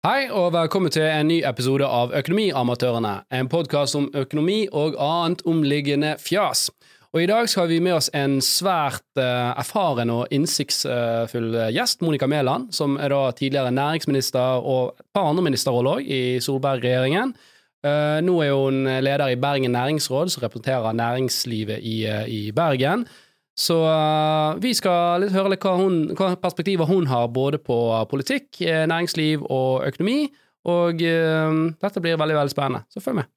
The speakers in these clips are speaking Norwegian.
Hei og velkommen til en ny episode av Økonomiamatørene, en podkast om økonomi og annet omliggende fjas. Og I dag skal vi med oss en svært uh, erfaren og innsiktsfull gjest, Monica Mæland, som er da tidligere næringsminister og et par andre ministerroller i Solberg-regjeringen. Uh, nå er hun leder i Bergen næringsråd, som representerer næringslivet i, i Bergen. Så uh, vi skal litt høre litt hva, hun, hva perspektiver hun har både på politikk, eh, næringsliv og økonomi. Og dette blir veldig, veldig spennende. Så følg med.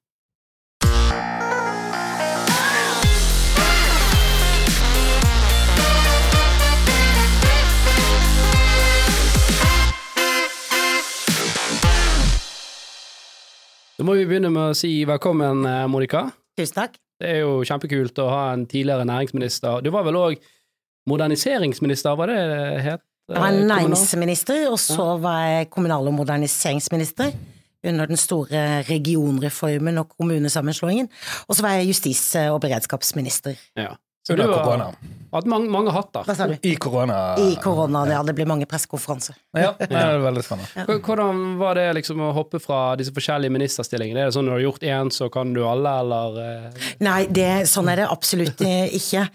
Da må vi begynne med å si velkommen, Monica. Tusen takk. Det er jo kjempekult å ha en tidligere næringsminister. Du var vel òg moderniseringsminister, var det det het? Jeg var næringsminister, og så var jeg kommunal- og moderniseringsminister under den store regionreformen og kommunesammenslåingen. Og så var jeg justis- og beredskapsminister. Ja. Så du har hatt mange, mange hatter. Hva sa du? I korona. I korona, ja. Det blir mange pressekonferanser. Ja, det er veldig spennende. Ja. Hvordan var det liksom å hoppe fra disse forskjellige ministerstillingene? Er det sånn når du har gjort én, så kan du alle, eller eh? Nei, det, sånn er det absolutt eh, ikke.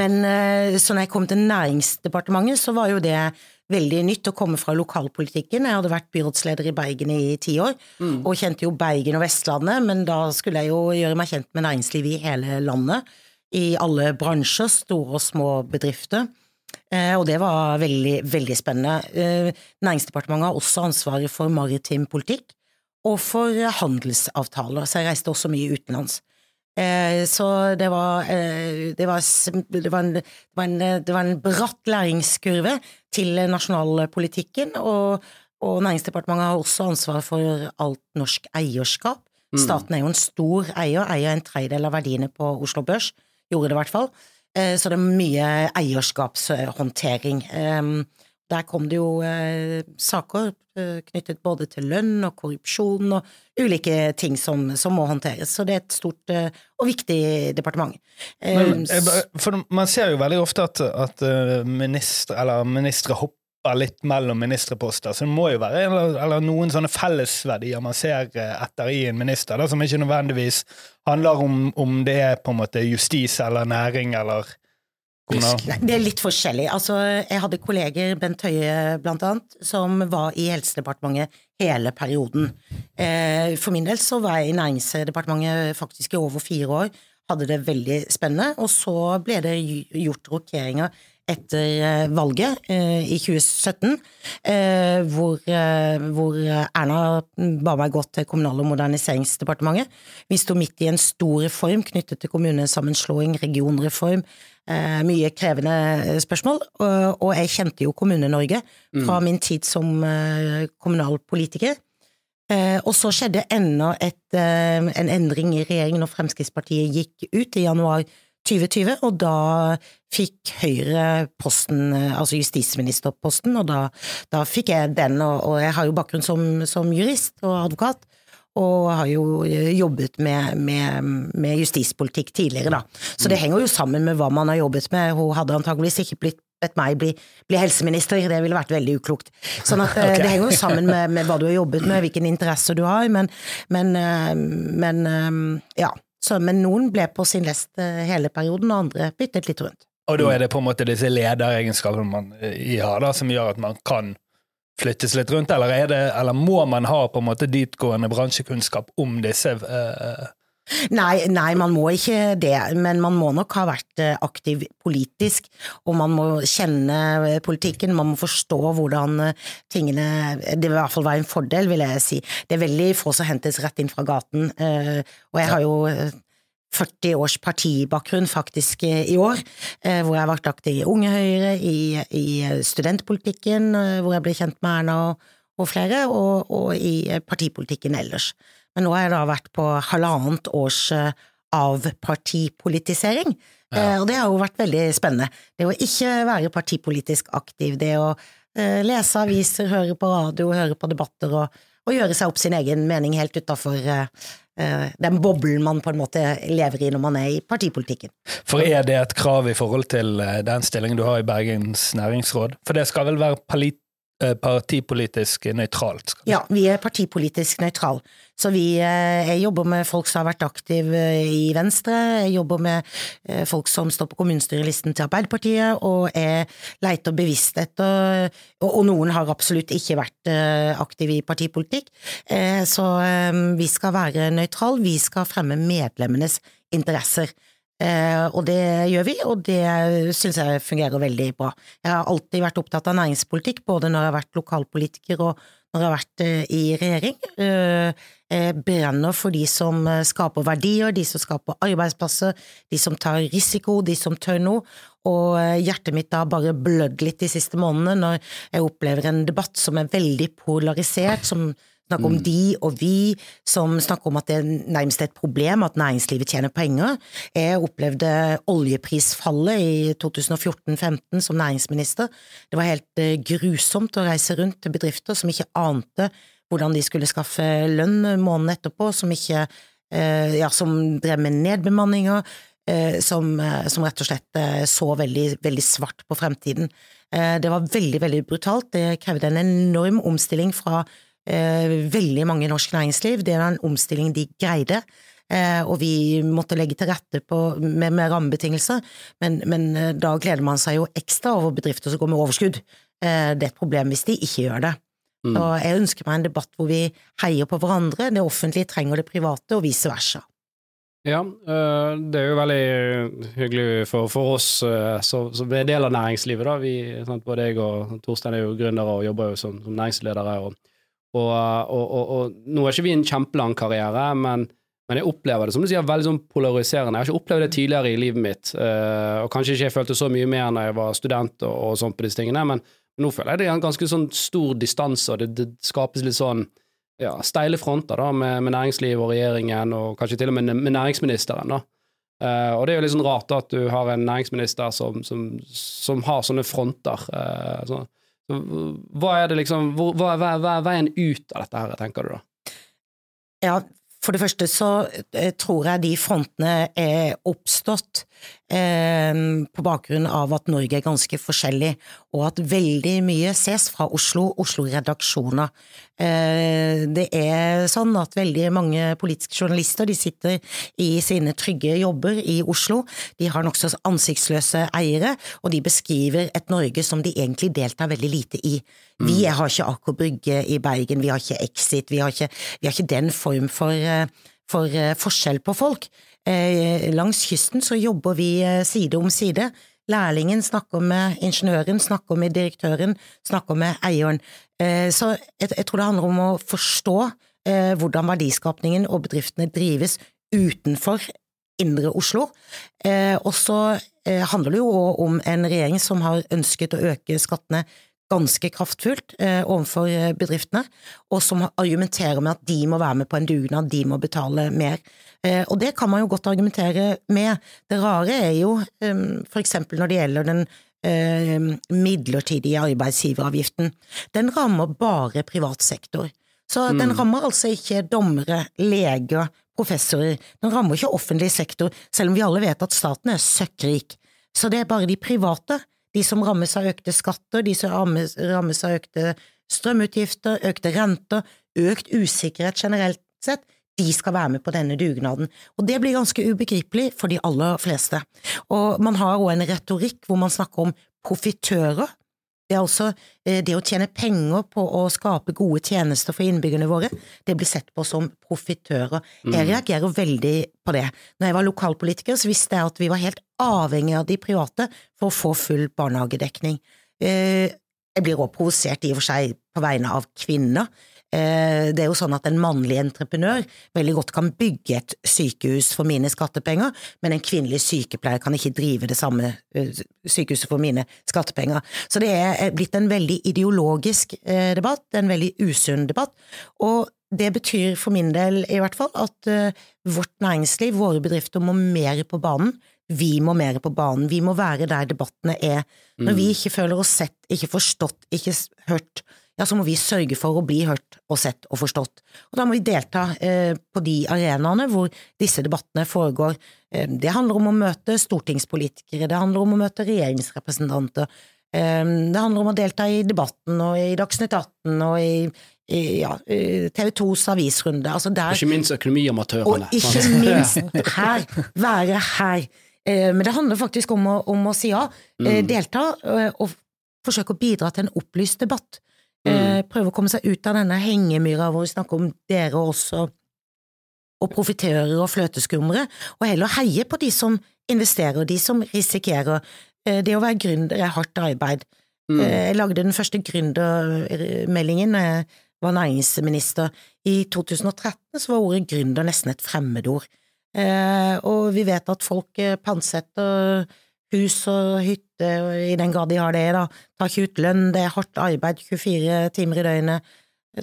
Men eh, så når jeg kom til Næringsdepartementet, så var jo det veldig nytt å komme fra lokalpolitikken. Jeg hadde vært byrådsleder i Bergen i ti år, og kjente jo Bergen og Vestlandet, men da skulle jeg jo gjøre meg kjent med næringslivet i hele landet. I alle bransjer, store og små bedrifter. Eh, og det var veldig, veldig spennende. Eh, Næringsdepartementet har også ansvaret for maritim politikk og for handelsavtaler, så jeg reiste også mye utenlands. Eh, Så det var, det var, det var, en, det var, en, det var en bratt læringskurve til nasjonalpolitikken, og, og Næringsdepartementet har også ansvar for alt norsk eierskap. Staten er jo en stor eier, eier en tredjedel av verdiene på Oslo Børs, gjorde det i hvert fall. Eh, Så det er mye eierskapshåndtering. Eh, Der kom det jo eh, saker eh, knyttet både til lønn og korrupsjon og ulike ting som, som må håndteres. Så det er et stort og viktig departement. Men, for man ser jo veldig ofte at, at ministre hopper litt mellom ministerposter, så det må jo være eller, eller noen sånne fellesverdier man ser eh, etter i en minister, da, som ikke nødvendigvis handler om, om det er på en måte justis eller næring eller. Det er litt forskjellig. Altså, jeg hadde kolleger, Bent Høie blant annet, som var i Helsedepartementet hele perioden. Eh, For min del så var jeg i Næringsdepartementet faktisk i over fire år. Hadde det veldig spennende. Og så ble det gjort rokeringer etter eh, valget eh, i 2017, eh, hvor, hvor Erna ba meg gå til Kommunal- og moderniseringsdepartementet. Vi sto midt i en stor reform knyttet til kommunesammenslåing, regionreform, mye krevende spørsmål, og, jeg kjente jo Kommune-Norge fra min tid som kommunalpolitiker. Og så skjedde enda et, en endring i regjeringen når Fremskrittspartiet gikk ut i januar 2020, og da fikk Høyre posten, eh, altså justisministerposten, og da, da fikk jeg den, og, og jeg har jo bakgrunn som, som jurist og advokat, og har jo eh, jobbet med, med, med justispolitikk tidligere, da. Så det henger jo sammen med hva man har jobbet med. Hun hadde antageligvis ikke blitt bedt meg bli, bli helseminister, det ville vært veldig uklokt. Sånn at okay. Det henger jo sammen med, med hva du har jobbet med, hvilken interesse du har, men, men, eh, men eh, ja. Så, men noen ble på sin lest eh, hele perioden, og andre byttet litt rundt. Og da er det på en måte disse lederegenskapene man eh, har, da, som gjør at man kan flyttes litt rundt, eller, er det, eller må man ha på en måte ditgående bransjekunnskap om disse eh, Nei, nei, man må ikke det, men man må nok ha vært eh, aktiv politisk, og man må kjenne eh, politikken, man må forstå hvordan eh, tingene Det vil i hvert fall være en fordel, vil jeg si. Det er veldig få som hentes rett inn fra gaten, og jeg har jo eh, 40 års partibakgrunn faktisk i år, hvor jeg har vært aktiv i Unge Høyre, i, i studentpolitikken, hvor jeg ble kjent med Erna og, og flere, og, og i partipolitikken ellers. Men nå har jeg da vært på halvannet års eh, avpartipolitisering, Ja. og det har jo vært veldig spennende. Det å ikke være partipolitisk aktiv, det å eh, lese aviser, høre på radio, høre på debatter og, og gjøre seg opp sin egen mening helt utafor den boblen man på en måte lever i når man er i partipolitikken. For er det et krav i forhold til eh, den stillingen du har i Bergens næringsråd? For det skal vel være eh, partipolitisk nøytralt. Ja, vi er partipolitisk nøytral. Så vi, eh, jeg jobber med folk som har vært aktive i Venstre, jeg jobber med eh, folk som står på kommunestyrelisten til Arbeiderpartiet, og jeg leter bevisst etter Og, noen har absolutt ikke vært eh, aktive i partipolitikk. Eh, Så eh, vi skal være nøytral, vi skal fremme medlemmenes interesser. Eh, og det gjør vi, og det syns jeg fungerer veldig bra. Jeg har alltid vært opptatt av næringspolitikk, både når jeg har vært lokalpolitiker og når jeg har vært eh, i regjering. Eh, jeg brenner for de som eh, skaper verdier, de som skaper arbeidsplasser, de som tar risiko, de som tør noe. Og eh, hjertet mitt har bare blødd litt de siste månedene når jeg opplever en debatt som er veldig polarisert, som snakker om de og vi, som snakker om at det er nærmest et problem at næringslivet tjener penger. Jeg opplevde oljeprisfallet i 2014-15 som næringsminister. Det var helt eh, grusomt å reise rundt til bedrifter som ikke ante hvordan de skulle skaffe lønn måneden etterpå, som ikke eh, ja, som drev med nedbemanninger, eh, som, som rett og slett så veldig, veldig svart på fremtiden. Det var veldig, veldig brutalt. Det krevde en enorm omstilling fra veldig mange i norsk næringsliv. Det var en omstilling de greide. Eh, og vi måtte legge til rette på, med, med rammebetingelser, men, men eh, da gleder man seg jo ekstra over bedrifter som går med overskudd. Eh, det er et problem hvis de ikke gjør det. Mm. Og jeg ønsker meg en debatt hvor vi heier på hverandre, det offentlige trenger det private, og vice versa. Ja, det er jo veldig hyggelig for, for oss som som er del av næringslivet. da. Vi, sant, både jeg og Torstein er jo gründere og jobber jo som, som næringsledere. Og, og, og, og, og nå har ikke vi en kjempelang karriere, men, men jeg opplever det som du sier, veldig sånn polariserende. Jeg har ikke opplevd det tidligere i livet mitt, uh, og kanskje ikke jeg følte så mye mer når jeg var student og, sånn på disse tingene, men nå føler jeg det er en ganske sånn stor distanse, og det, det skapes litt sånn ja, steile fronter da, med, med næringslivet og regjeringen, og kanskje til og med med næringsministeren. da. Uh, og det er jo litt sånn rart da, at du har en næringsminister som, som, som har sånne fronter. Uh, så, hva er det liksom, hva, hva, hva er veien ut av dette her, tenker du da? Ja, for det første så eh, tror jeg de frontene er oppstått eh, på bakgrunn av at Norge er ganske forskjellig, og at veldig mye ses fra Oslo, Oslo-redaksjoner. Eh, det er sånn at veldig mange politiske journalister de sitter i sine trygge jobber i Oslo. De har nokså ansiktsløse eiere, og de beskriver et Norge som de egentlig deltar veldig lite i. Vi har ikke Aker Brygge i Bergen, vi har ikke Exit, vi har ikke, vi har ikke den form for, eh, for eh, forskjell på folk. Eh, Langs kysten så jobber vi eh, side om side. Lærlingen snakker med ingeniøren, snakker med direktøren, snakker med eieren. Eh, Så jeg, tror det handler om å forstå hvordan verdiskapningen og bedriftene drives utenfor indre Oslo. Og så handler det jo om en regjering som har ønsket å øke skattene ganske kraftfullt eh, overfor eh, bedriftene, og som argumenterer med at de må være med på en dugnad, de må betale mer. Eh, og det kan man jo godt argumentere med. Det rare er jo eh, eksempel når det gjelder den eh, midlertidige arbeidsgiveravgiften. Den rammer bare privat sektor. Så den rammer altså ikke dommere, leger, professorer. Den rammer ikke offentlig sektor, selv om vi alle vet at staten er søkkrik. Så det er bare de private, de som rammes av økte skatter, de som rammes, rammes av økte strømutgifter, økte renter, økt usikkerhet generelt sett, de skal være med på denne dugnaden. Og det blir ganske ubegripelig for de aller fleste. Og man har også en retorikk hvor man snakker om profitører. Det er altså eh, det å tjene penger på å skape gode tjenester for innbyggerne våre, det blir sett på som profitører. Jeg reagerer veldig på det. Når jeg var lokalpolitiker, så visste jeg at vi var helt avhengig av de private for å få full barnehagedekning. Eh, Jeg blir også provosert i og for seg på vegne av kvinner. Eh, Det er jo sånn at en mannlig entreprenør veldig godt kan bygge et sykehus for mine skattepenger, men en kvinnelig sykepleier kan ikke drive det samme eh, sykehuset for mine skattepenger. Så det er blitt en veldig ideologisk eh, debatt, en veldig usunn debatt, og det betyr for min del i hvert fall at eh, vårt næringsliv, våre bedrifter, må mer på banen. Vi må mer på banen. Vi må være der debattene er. Når vi ikke føler oss sett, ikke forstått, ikke hørt, ja, så må vi sørge for å bli hørt og sett og forstått. Og da må vi delta eh, på de arenaene hvor disse debattene foregår. Eh, det handler om å møte stortingspolitikere, det handler om å møte regjeringsrepresentanter, Det handler om å delta i debatten og i Dagsnytt 18 og i, i ja, TV 2s avisrunde. Altså der, ikke minst økonomiamatørene. Og ikke minst her. Være her. Men det handler faktisk om å, om å si ja, mm. delta og forsøke å bidra til en opplyst debatt. Mm. Prøve å komme seg ut av denne hengemyra hvor vi snakker om dere også, og profitører og fløteskumre, og heller heie på de som investerer, de som risikerer. Eh, det å være gründer er hardt arbeid. Mm. Eh, jeg lagde den første gründermeldingen da jeg var næringsminister. I 2013 så var ordet gründer nesten et fremmedord. Eh, og vi vet at folk pantsetter hus og hytte, i den grad de har det, da. Tar ikke ut lønn, det er hardt arbeid 24 timer i døgnet,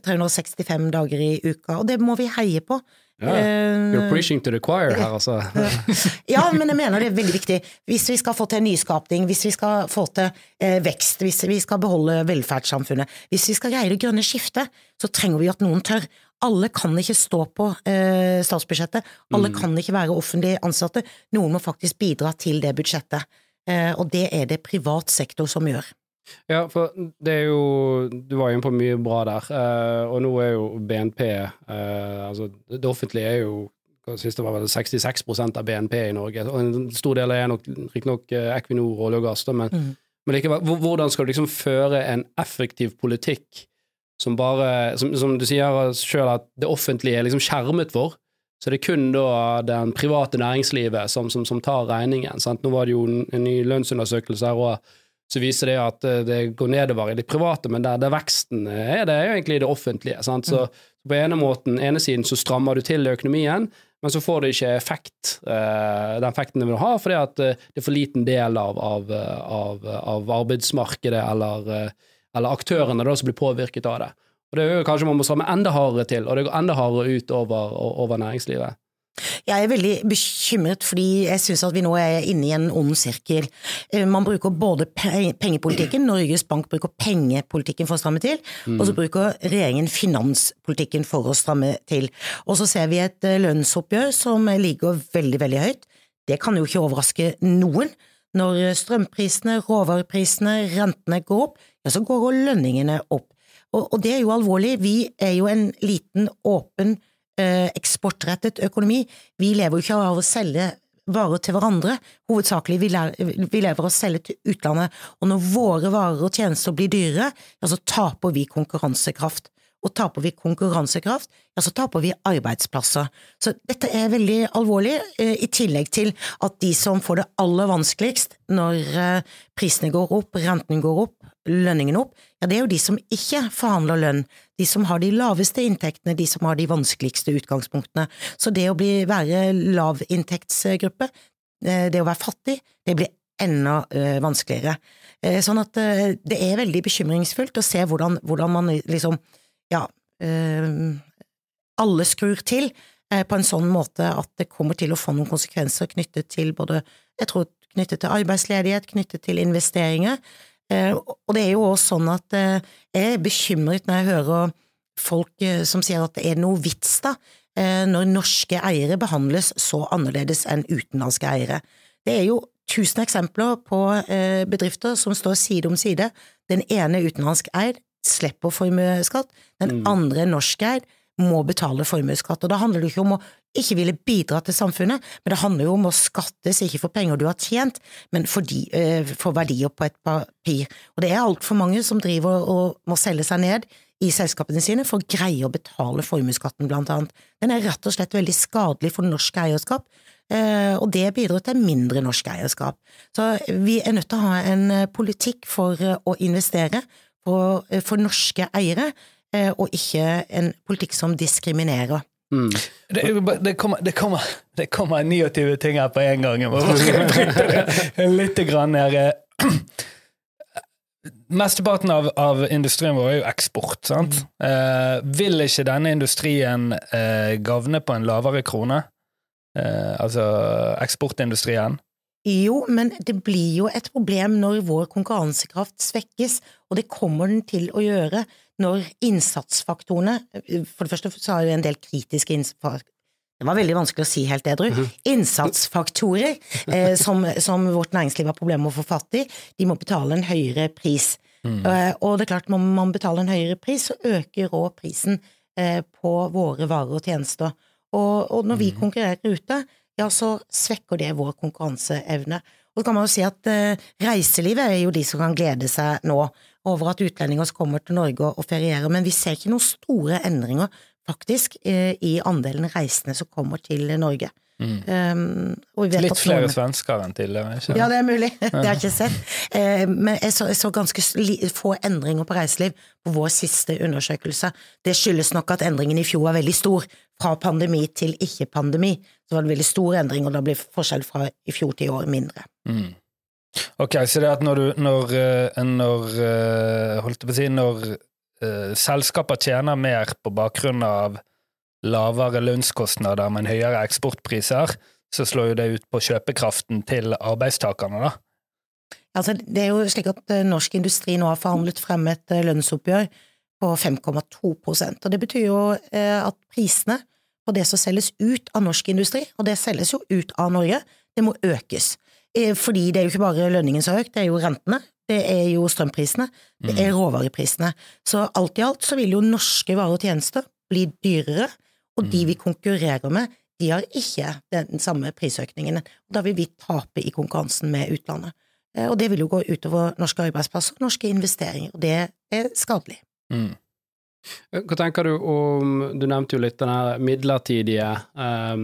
365 dager i uka, og det må vi heie på. Ja, you're eh, preaching to the choir her, altså. ja, men jeg mener det er veldig viktig. Hvis vi skal få til nyskapning, hvis vi skal få til eh, vekst, hvis vi skal beholde velferdssamfunnet, hvis vi skal greie det grønne skiftet, så trenger vi at noen tør. Alle kan ikke stå på eh, statsbudsjettet, alle mm. kan ikke være offentlig ansatte. Noen må faktisk bidra til det budsjettet, eh, og det er det privat sektor som gjør. Ja, for det er jo Du var inne på mye bra der, Eh, og nå er jo BNP eh, Altså, det offentlige er jo Sist det var vel 66% av BNP i Norge, og en stor del er nok riktignok uh, Equinor, olje og gass, men, mm. men likevel, hvordan skal du liksom føre en effektiv politikk som bare Som, som du sier sjøl at det offentlige er liksom skjermet for, så det er kun da den private næringslivet som, som, som tar regningen. Sant? Nå var det jo en, ny lønnsundersøkelse her òg så viser det at eh, det går nedover i det private, men der, der veksten er, det er jo egentlig det offentlige. Sant? Så mm. på ene måten, ene siden så strammer du til økonomien, men så får du ikke effekt, uh, den effekten du vil ha, fordi at uh, det er for liten del av, av, av, av arbeidsmarkedet eller, eller aktørene da, som blir påvirket av det. Og det er jo kanskje man må stramme enda hardere til, og det går enda hardere ut over, over næringslivet. Jeg er veldig bekymret fordi jeg syns at vi nå er inne i en ond sirkel. Eh, man bruker både pengepolitikken, Norges Bank bruker pengepolitikken for å stramme til, mm. og så bruker regjeringen finanspolitikken for å stramme til. Og så ser vi et eh, lønnsoppgjør som ligger veldig, veldig høyt. Det kan jo ikke overraske noen. Når strømprisene, råvareprisene, rentene går opp, ja, så går lønningene opp. Og, og det er jo alvorlig. Vi er jo en liten, åpen Eh, eksportrettet økonomi. Vi lever jo ikke av å selge varer til hverandre, hovedsakelig vi, lever av å selge til utlandet, og når våre varer og tjenester blir dyrere, ja, så taper vi konkurransekraft. Og taper vi konkurransekraft, ja, så taper vi arbeidsplasser. Så dette er veldig alvorlig, eh, i tillegg til at de som får det aller vanskeligst når eh, prisene går opp, rentene går opp, lønningen opp, ja, det er jo de som ikke forhandler lønn, de som har de laveste inntektene, de som har de vanskeligste utgangspunktene. Så det å bli, være lavinntektsgruppe, eh, det å være fattig, det blir enda øh, vanskeligere. Eh, sånn at det er veldig bekymringsfullt å se hvordan, hvordan man liksom, ja, alle skrur til på en sånn måte at det kommer til å få noen konsekvenser knyttet til både, jeg tror, knyttet til arbeidsledighet, knyttet til investeringer. Eh, og det er jo også sånn at eh, jeg er bekymret når jeg hører folk eh, som sier at det er noe vits da, når norske eiere behandles så annerledes enn utenlandske eiere. Det er jo tusen eksempler på bedrifter som står side om side. Den ene utenlandsk eid slipper formuesskatt, den andre er norskeid må betale formuesskatt. Og da handler det ikke om å ikke ville bidra til samfunnet, men det handler jo om å skattes ikke for penger du har tjent, men for, de, uh, for verdier på et papir. Og det er altfor mange som driver og må selge seg ned i selskapene sine for å greie å betale formuesskatten, blant annet. Den er rett og slett veldig skadelig for norsk eierskap. Uh, og det bidrar til mindre norsk eierskap. Så vi er nødt til å ha en politikk for å investere for, for norske eiere, Eh, og ikke en politikk som diskriminerer. Mm. Det, det, kommer, det, kommer, det, kommer, 29 ting her på en gang. Jeg må bare litt grann her. Mesteparten av, av, industrien vår er jo eksport. sant? Mm. Eh, vil ikke denne industrien eh, gavne på en lavere krone? Eh, altså eksportindustrien? Jo, men det blir jo et problem når vår konkurransekraft svekkes, og det kommer den til å gjøre når innsatsfaktorene For det første så har vi en del kritiske det var veldig vanskelig å si helt edru, innsatsfaktorer eh, som, som, vårt næringsliv har problemer med å få fatt i, de må betale en høyere pris. Mm. Eh, og det er klart, må man betale en høyere pris, så øker òg prisen eh, på våre varer og tjenester. Og, og når vi mm. konkurrerer ute, ja, så svekker det vår konkurranseevne. Og så kan man jo si at eh, reiselivet er jo de som kan glede seg nå over at utlendinger kommer til Norge og, ferierer, men vi ser ikke noen store endringer faktisk, eh, i andelen reisende som kommer til Norge. Mm. Um, Litt flere svensker enn tidligere? Ikke? Ja, det er mulig. det har jeg ikke sett. Uh, men jeg så, jeg så, ganske få endringer på reiseliv på vår siste undersøkelse. Det skyldes nok at endringen i fjor var veldig stor. Fra pandemi til ikke-pandemi så var det veldig stor endring, og da blir forskjell fra i fjor til i år mindre. Mm. Ok, så det er at når du når, eh, når eh, Holdt jeg på å si Når uh, selskaper tjener mer på bakgrunn av lavere lønnskostnader, men høyere eksportpriser, så slår jo det ut på kjøpekraften til arbeidstakerne, da. Altså, det er jo slik at norsk industri nå har forhandlet frem et lønnsoppgjør på 5,2% og det betyr jo at prisene på det som selges ut av norsk industri, og det selges jo ut av Norge, det må økes. Fordi det er jo ikke bare lønningen som har økt, det er jo rentene, det er jo strømprisene, det er mm. råvareprisene. Så alt i alt så vil jo norske varer og tjenester bli dyrere, og de mm. vi konkurrerer med, de har ikke den samme prisøkningen. Da vil vi tape i konkurransen med utlandet. Eh, og det vil jo gå utover norske arbeidsplasser, norske investeringer, og det er skadelig. Mm. Hva tenker du om Du nevnte jo litt den her midlertidige eh,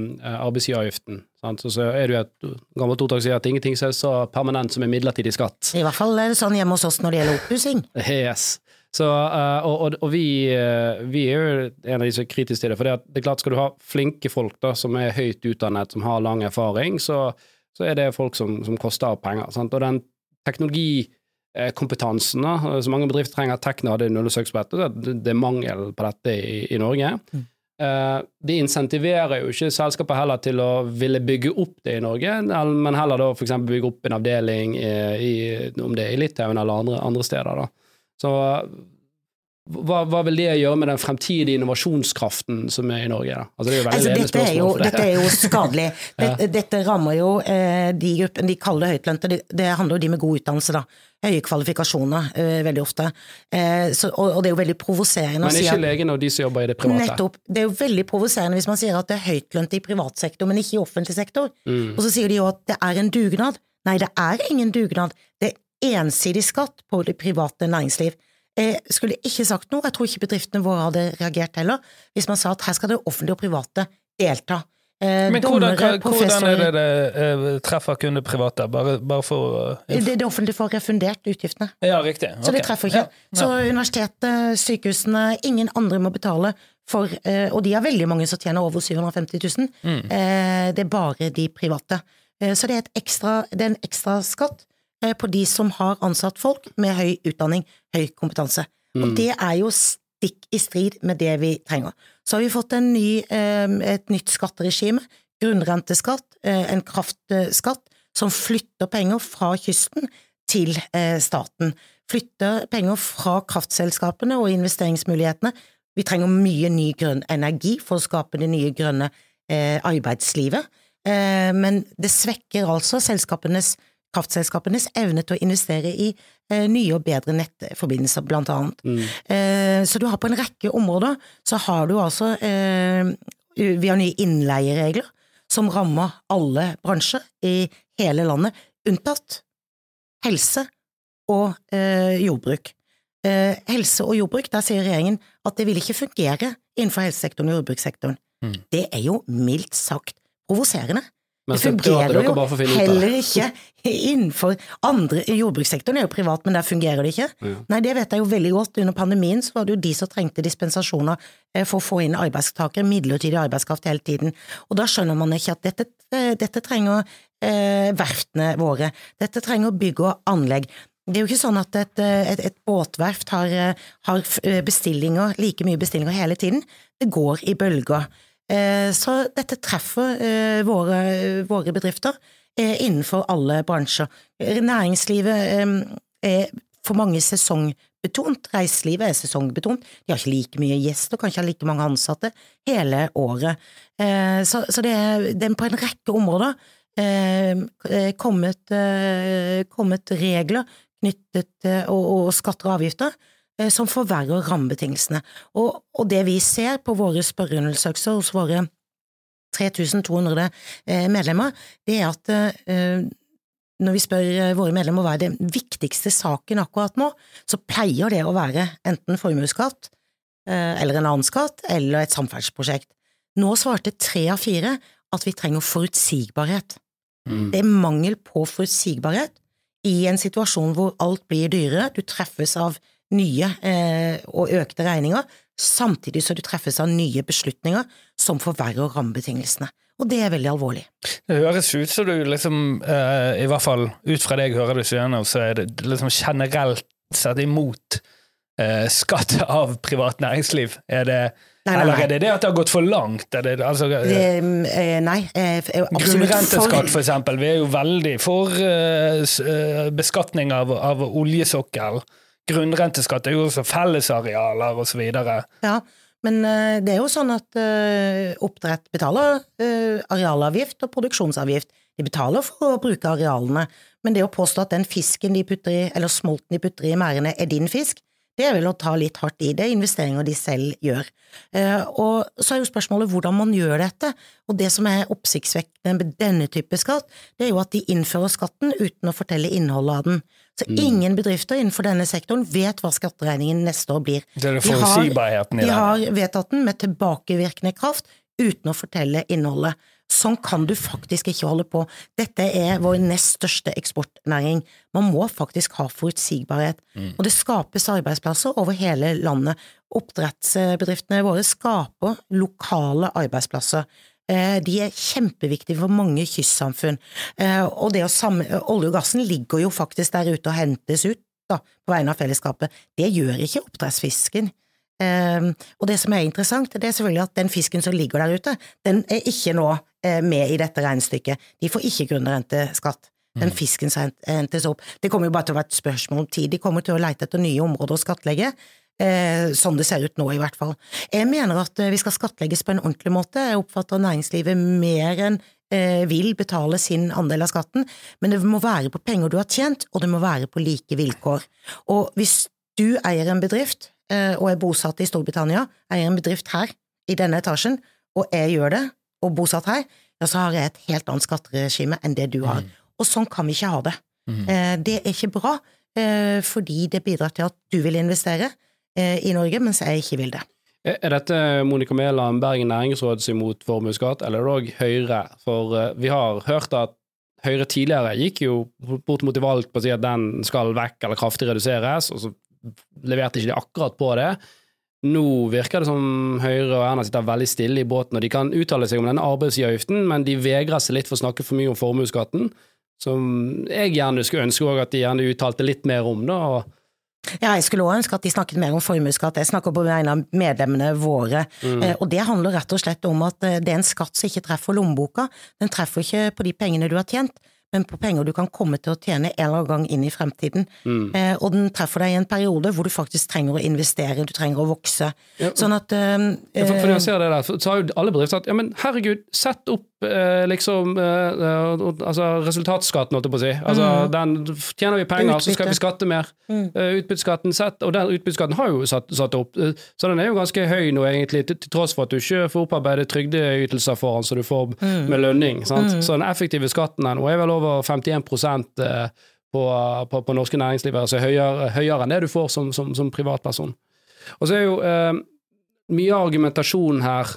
arbeidsgiveravgiften. Sant? Så, er det jo et gammelt ordtak som sier at ingenting er så permanent som en midlertidig skatt. I hvert fall er det sånn hjemme hos oss når det gjelder oppussing. Yes. Så, uh, og, og, og vi, uh, vi, er jo en av de som er kritiske til det. For det, er klart, skal du ha flinke folk da, som er høyt utdannet, som har lang erfaring, så, så er det folk som, som koster penger. Sant? Og den teknologikompetansen da, så mange bedrifter trenger Tekna hadde null søks på dette, det er mangel på dette i, i Norge. Mm. Uh, de insentiverer jo ikke selskapet heller til å ville bygge opp det i Norge, men heller da f.eks. bygge opp en avdeling i, om det er i Litauen eller andre, andre steder. da. Så hva, hva, vil det gjøre med den fremtidige innovasjonskraften som er i Norge? Altså, det er altså, dette, er jo, dette er jo skadelig. Dette, ja. dette rammer jo eh, de gruppene de kaller høytlønte. Det, det, handler jo de med god utdannelse, da. Høye kvalifikasjoner, eh, veldig ofte. Eh, så, og, og, det er jo veldig provoserende Men ikke legene og de som jobber i det private? Nettopp. Det er jo veldig provoserende hvis man sier at det er høytlønte i privat sektor, men ikke i offentlig sektor. Mm. Og så sier de jo at det er en dugnad. Nei, det er ingen dugnad. Det er ensidig skatt på det private næringsliv. Jeg skulle ikke sagt noe, jeg tror ikke bedriftene våre hadde reagert heller, hvis man sa at her skal det offentlige og private delta. Eh, Men hvordan, hvordan, er det det eh, treffer kun det private? Bare, bare for uh, det, det offentlige får refundert utgiftene. Ja, riktig. Okay. Så det treffer ikke. Ja. Ja. Så universitetet, sykehusene, ingen andre må betale for eh, Og de har veldig mange som tjener over 750 000. Mm. Eh, det er bare de private. Så det er, ekstra, det er en ekstra skatt Eh, på de som har ansatt folk med høy utdanning, høy kompetanse. Mm. Og det er jo stikk i strid med det vi trenger. Så har vi fått ny, eh, et nytt skatteregime, grunnrenteskatt, eh, en kraftskatt, som flytter penger fra kysten til staten. Flytter penger fra kraftselskapene og investeringsmulighetene. Vi trenger mye ny grønn energi for å skape det nye grønne arbeidslivet, men det svekker altså selskapenes kraftselskapenes evne til å investere i eh, nye og bedre nettforbindelser, blant annet. Mm. Eh, så du har på en rekke områder så har du altså eh, Vi har nye innleieregler som rammer alle bransjer i hele landet, unntatt helse og eh, jordbruk. Eh, helse og jordbruk, der sier regjeringen at det vil ikke fungere innenfor helsesektoren og jordbrukssektoren. Mm. Det er jo mildt sagt provoserende. Men det fungerer jo heller ikke innenfor andre Jordbrukssektoren er jo privat, men der fungerer det ikke. Ja. Nei, det vet jeg jo veldig godt. Under pandemien så var det jo de som trengte dispensasjoner eh, for å få inn arbeidstakere, midlertidig arbeidskraft hele tiden. Og da skjønner man ikke at dette, eh, dette trenger eh, verftene våre. Dette trenger bygg og anlegg. Det er jo ikke sånn at et, et, et båtverft har, har bestillinger, like mye bestillinger hele tiden. Det går i bølger. Eh, så dette treffer eh, våre, våre bedrifter eh, innenfor alle bransjer. Næringslivet er for mange sesongbetont. Reiselivet er sesongbetont. De har ikke like mye gjester, kanskje like mange ansatte hele året. Så, det, er, på en rekke områder kommet, kommet, regler knyttet og, og skatter og avgifter som forverrer rammebetingelsene. Og, og, det vi ser på våre spørreundersøkelser hos våre 3200 eh, medlemmer, det er at eh, når vi spør eh, våre medlemmer hva er den viktigste saken akkurat nå, så pleier det å være enten formuesskatt eller en annen skatt eller et samferdselsprosjekt. Nå svarte tre av fire at vi trenger forutsigbarhet. Mm. Det er mangel på forutsigbarhet i en situasjon hvor alt blir dyrere, du treffes av nye eh, og økte regninger, samtidig som du treffes av nye beslutninger som forverrer rammebetingelsene. Og det er veldig alvorlig. Det høres ut som du liksom, eh, i hvert fall ut fra det jeg hører du sier så er det liksom generelt sett imot eh, skatt av privat næringsliv. Er det Nei, nei, Eller er det det at det har gått for langt? Det, altså, det, eh, nei. Eh, Grunnrenteskatt, for eksempel. Vi er jo veldig for uh, beskatning av, av oljesokkel grunnrenteskatt er jo også fellesarealer osv. Ja, men uh, det er jo sånn at uh, oppdrett betaler uh, arealavgift og produksjonsavgift. De betaler for å bruke arealene, men det å påstå at den fisken de putter i, eller smolten de putter i merdene er din fisk, det er vel å ta litt hardt i. Det er investeringer de selv gjør. Og så er jo spørsmålet hvordan man gjør dette, og det som er oppsiktsvekkende med denne type skatt, det er jo at de innfører skatten uten å fortelle innholdet av den. Så mm. ingen bedrifter innenfor denne sektoren vet hva skatteregningen neste år blir. Det er det forutsigbarheten i det. De har vedtatt den med tilbakevirkende kraft uten å fortelle innholdet. Sånn kan du faktisk ikke holde på. Dette er vår nest største eksportnæring. Man må faktisk ha forutsigbarhet. Mm. Og det skapes arbeidsplasser over hele landet. Oppdrettsbedriftene våre skaper lokale arbeidsplasser. Eh, de er kjempeviktige for mange kystsamfunn. Eh, og olje og gassen ligger jo faktisk der ute og hentes ut da, på vegne av fellesskapet. Det gjør ikke oppdrettsfisken. Eh, og det som er interessant, det er selvfølgelig at den fisken som ligger der ute, den er ikke nå med i dette regnestykket. De får ikke grunnrenteskatt. Den mm. fisken som hentes opp. Det kommer jo bare til å være et spørsmål om tid. De kommer til å leite etter nye områder å skattlegge. Eh, sånn det ser ut nå, i hvert fall. Jeg mener at eh, vi skal skattlegges på en ordentlig måte. Jeg oppfatter næringslivet mer enn eh, vil betale sin andel av skatten, men det må være på penger du har tjent, og det må være på like vilkår. Og hvis du eier en bedrift, eh, og er bosatt i Storbritannia, eier en bedrift her, i denne etasjen, og jeg gjør det, og bosatt her, ja, så har jeg et helt annet skatteregime enn det du har. Mm. Og sånn kan vi ikke ha det. Mm. Eh, det er ikke bra, eh, fordi det bidrar til at du vil investere, Eh, i Norge, mens jeg ikke vil det. Er dette Monica Mæland, Bergen næringsråd imot formuesskatt, eller er det òg Høyre? For eh, vi har hørt at Høyre tidligere gikk jo bort mot i valg på å si at den skal vekk eller kraftig reduseres, og så leverte ikke de akkurat på det. Nå virker det som Høyre og Erna sitter veldig stille i båten, og de kan uttale seg om denne arbeidsgiveravgiften, men de vegrer seg litt for å snakke for mye om formuesskatten, som jeg gjerne skulle ønske at de gjerne uttalte litt mer om. da, og ja, jeg skulle også ønske at de snakket mer om formuesskatt. Jeg snakker på vegne av medlemmene våre. Mm. Eh, og det handler rett og slett om at eh, det er en skatt som ikke treffer lommeboka. Den treffer ikke på de pengene du har tjent, men på penger du kan komme til å tjene en eller annen gang inn i fremtiden. Mm. Eh, og den treffer deg i en periode hvor du faktisk trenger å investere, du trenger å vokse. Ja, sånn at eh, ja, for, for, når jeg ser det der, så har jo alle bedrifter sagt ja, men herregud, sett opp eh, liksom eh, eh altså resultatskatten, holdt jeg på å si. Altså, mm. den Tjener vi penger, Utbytte. så skal vi skatte mer. Mm. Uh, utbytteskatten sett, og den utbytteskatten har jo satt, satt opp, så den er jo ganske høy nå, egentlig, til, til tross for at du ikke får opparbeidet trygdeytelser for den, så du får mm. med lønning. Sant? Mm. Så den effektive skatten nå er vel over 51 eh, på, på, på norske næringsliv, altså høyere, høyere, enn det du får som, som, som privatperson. Og så er jo eh, mye av argumentasjonen her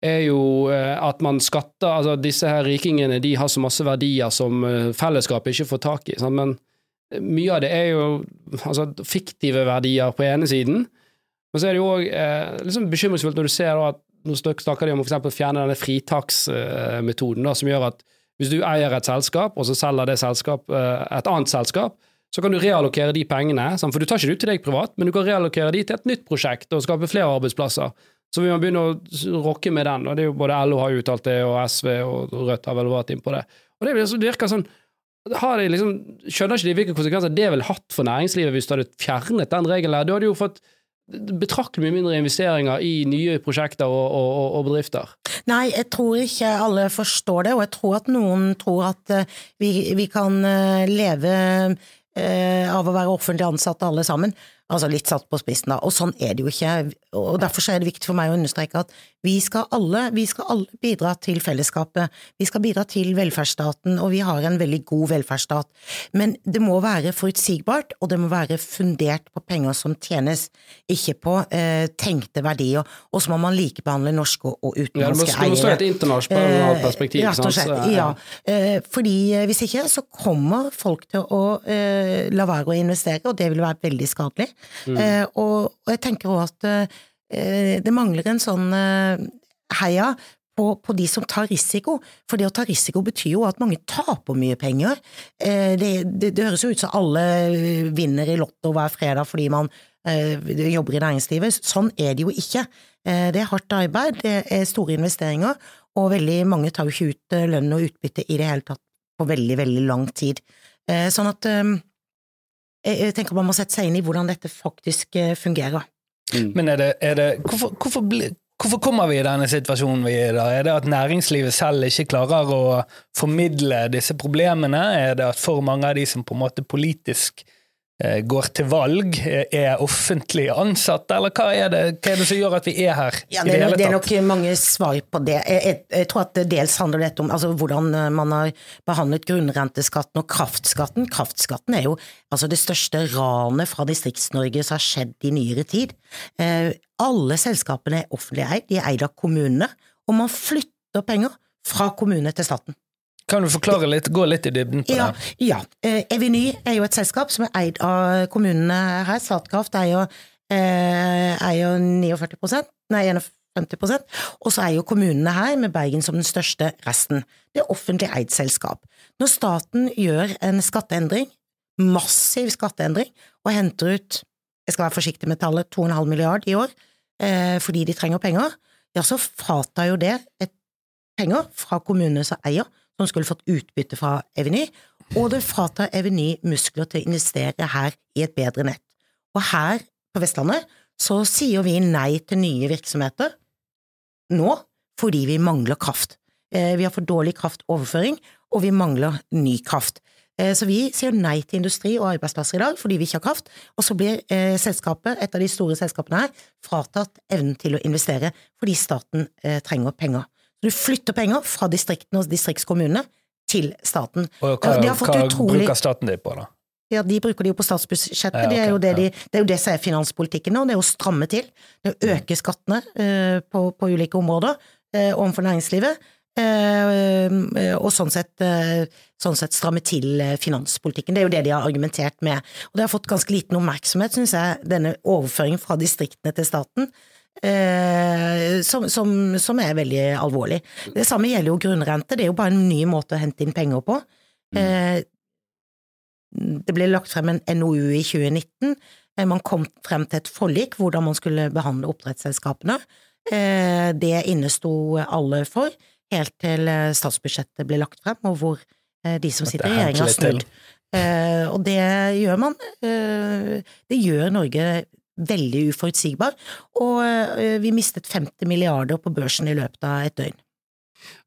er jo eh, at man skatter altså Disse her rikingene de har så masse verdier som eh, fellesskapet ikke får tak i. Sant? Men mye av det er jo altså, fiktive verdier på ene siden. Men så er det jo òg eh, liksom bekymringsfullt når du ser at nå snakker de om å fjerne denne fritaksmetoden, da, som gjør at hvis du eier et selskap, og så selger det selskap eh, et annet selskap, så kan du reallokere de pengene, for du tar ikke det ut til deg privat, men du kan reallokere de til et nytt prosjekt og skape flere arbeidsplasser. Så vi må begynne å rokke med den, og det er jo både LO har uttalt det, og SV og Rødt har vel vært inn på det. Og det virker sånn har de liksom, skjønner ikke de hvilke konsekvenser det ville hatt for næringslivet hvis du hadde fjernet den regelen. Du hadde jo fått betraktelig mye mindre investeringer i nye prosjekter og, og, og, bedrifter. Nei, jeg tror ikke alle forstår det, og jeg tror at noen tror at uh, vi, vi, kan uh, leve uh, av å være offentlig ansatte alle sammen. Altså litt satt på spissen, da. Og sånn er det jo ikke. Og derfor er det viktig for meg å understreke at vi skal alle, vi skal alle bidra til fellesskapet. Vi skal bidra til velferdsstaten, og vi har en veldig god velferdsstat. Men det må være forutsigbart, og det må være fundert på penger som tjenes, ikke på eh, tenkte verdier. Og så må man likebehandle norske og utenlandske eiere. Ja, det må stå et internasjonalt perspektiv. Eh, rett og slett, ja. Eh, fordi eh, hvis ikke, så kommer folk til å eh, la være å investere, og det vil være veldig skadelig. Mm. Eh, og, og, jeg tenker òg at eh, det mangler en sånn eh, heia på, på, de som tar risiko, for det å ta risiko betyr jo at mange taper mye penger. Eh, det, det, det, høres jo ut som alle vinner i Lotto hver fredag fordi man eh, jobber i næringslivet. Sånn er det jo ikke. Eh, det er hardt arbeid, det er store investeringer, og veldig mange tar jo ikke ut lønn og utbytte i det hele tatt på veldig, veldig lang tid. Sånn at jeg tenker man må sette seg inn i hvordan dette faktisk eh, fungerer. Mm. Men er det, er det hvorfor, hvorfor, hvorfor, kommer vi i denne situasjonen vi er i da? Er det at næringslivet selv ikke klarer å formidle disse problemene? Er det at for mange av de som på en måte politisk går til valg, eh, er offentlig ansatte, eller hva er, det, hva er det som gjør at vi er her? Ja, det, er, det, er nok mange svar på det. Jeg, jeg, jeg, tror at dels handler dette om altså, hvordan eh, man har behandlet grunnrenteskatten og kraftskatten. Kraftskatten er jo altså, det største ranet fra Distrikts-Norge som har skjedd i nyere tid. Eh, alle selskapene er offentlig eid, de er eid av kommunene, og man flytter penger fra kommune til staten. Kan du forklare litt, gå litt i dybden på ja, det? Ja. Eviny Eveny er jo et selskap som er eid av kommunene her. Statkraft er jo, er jo 49% nei 51% og så eier jo kommunene her, med Bergen som den største, resten. Det er offentlig eid selskap. Når staten gjør en skatteendring, massiv skatteendring, og henter ut, jeg skal være forsiktig med tallet, 2,5 milliard i år, eh, fordi de trenger penger, ja, så fratar jo det penger fra kommunene som eier, som skulle fått utbytte fra Eveny, og det fratar Eveny muskler til å investere her i et bedre nett. Og her på Vestlandet så sier vi nei til nye virksomheter nå fordi vi mangler kraft. Eh, vi har for dårlig kraftoverføring, og vi mangler ny kraft. Eh, så vi sier nei til industri og arbeidsplasser i dag fordi vi ikke har kraft, og så blir eh, selskapet, et av de store selskapene her, fratatt evnen til å investere fordi staten trenger penger. Du flytter penger fra distriktene og distriktskommunene til staten. Og hva, hva utrolig... bruker staten det på, da? Ja, De bruker det jo på statsbudsjettet. Ja, okay, det, er det, de, det, er jo det som er finanspolitikken nå. Det er å stramme til. Det er å øke skattene uh, på, på, ulike områder uh, overfor næringslivet. Uh, og sånn sett, sånn sett, stramme til finanspolitikken. Det er jo det de har argumentert med. Og det har fått ganske liten oppmerksomhet, syns jeg, denne overføringen fra distriktene til staten. Eh, som, som, som, er veldig alvorlig. Det samme gjelder jo grunnrente, det er jo bare en ny måte å hente inn penger på. Mm. Eh, det ble lagt frem en NOU i 2019. Eh, man kom frem til et forlik hvordan man skulle behandle oppdrettsselskapene. Eh, det innesto alle for, helt til eh, statsbudsjettet ble lagt frem, og hvor de som sitter i regjering har snudd. og det gjør man. det gjør Norge veldig uforutsigbar, og eh, vi mistet 50 milliarder på børsen i løpet av et døgn.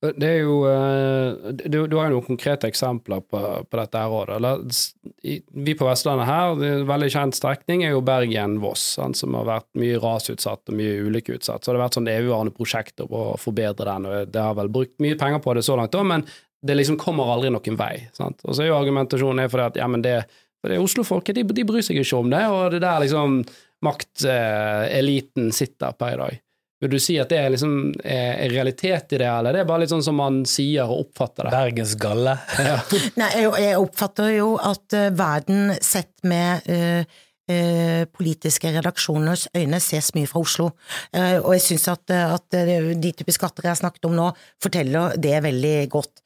Det er jo, eh, du, du har jo noen konkrete eksempler på, på dette her òg. Vi på Vestlandet her, en veldig kjent strekning er jo Bergen-Voss, som har vært mye rasutsatt og mye ulykkeutsatt. Så det har vært sånn evigvarende prosjekter på å forbedre den, og det har vel brukt mye penger på det så langt òg, men det liksom kommer aldri noen vei. Sant? Og så er jo argumentasjonen for det at ja, men det, det Oslo-folket de, de, bryr seg ikke om det, og det der liksom makteliten sitter per i dag. Vil du si at det er, liksom, er realitet i det, eller det er bare litt sånn som man sier og oppfatter det? Bergens galle. Ja. Nei, jeg oppfatter jo at uh, verden sett med uh, Eh, politiske redaksjoners øyne ses mye fra Oslo. Eh, og jeg syns at, at, de typer skatter jeg har snakket om nå, forteller det veldig godt.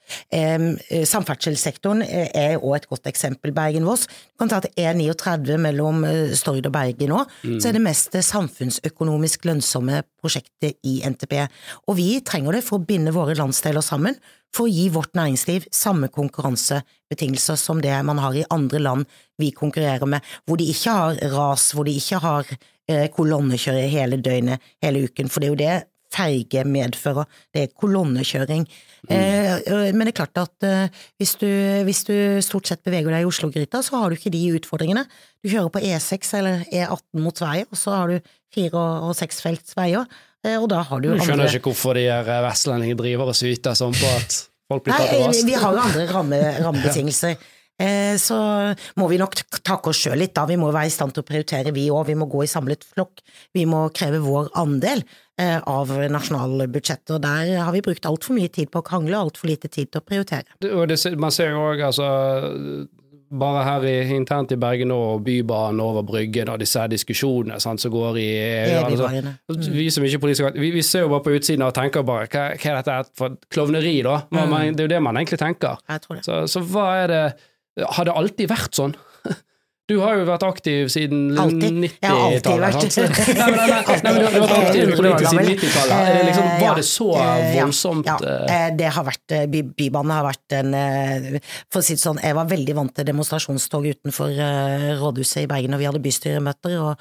Samferdselssektoren er òg et godt eksempel. Bergen-Voss. Du kan ta at E39 mellom eh, Stord og Bergen nå, mm. så er det mest samfunnsøkonomisk lønnsomme prosjektet i NTP. Og vi trenger det for å binde våre landsdeler sammen, for å gi vårt næringsliv samme konkurransebetingelser som det man har i andre land vi konkurrerer med, hvor de ikke har ras, hvor de ikke har eh, kolonnekjøring hele døgnet, hele uken, for det er jo det ferge medfører, det er kolonnekjøring. Mm. Eh, men det er klart at eh, hvis, du, hvis, du, stort sett beveger deg i Oslo-gryta, så har du ikke de utfordringene. Du kjører på E6 eller E18 mot Sverige, og så har du fire- og seksfelts veier. Eh, og da har du Jeg skjønner ikke hvorfor de vestlendinger driver og syter sånn på at folk blir tatt av rast. Vi har jo andre ramme, rammebetingelser. Eh, så må vi nok takke oss sjøl litt, da. Vi må være i stand til å prioritere, vi òg. Vi må gå i samlet flokk. Vi må kreve vår andel eh, av nasjonalbudsjettet. Og der har vi brukt altfor mye tid på å krangle og altfor lite tid til å prioritere. Det, man ser jo òg, altså bare her i, internt i Bergen og Bybanen over Bryggen og disse diskusjonene sant, som går i altså, vi, som ikke politisk, vi, vi, ser jo bare på utsiden og tenker bare hva, hva er dette for klovneri, da? Man, mm. det er jo det man egentlig tenker. Så, så hva er det Har det alltid vært sånn? Du har jo vært aktiv siden 90-tallet. Jeg har alltid vært Nei, nei, nei, nei, du har vært aktiv politisk siden 90-tallet. Liksom, var det så voldsomt? Ja, ja. Det har vært Bybanen har vært en For å si det sånn, jeg var veldig vant til demonstrasjonstog utenfor rådhuset i Bergen når vi hadde bystyremøter, og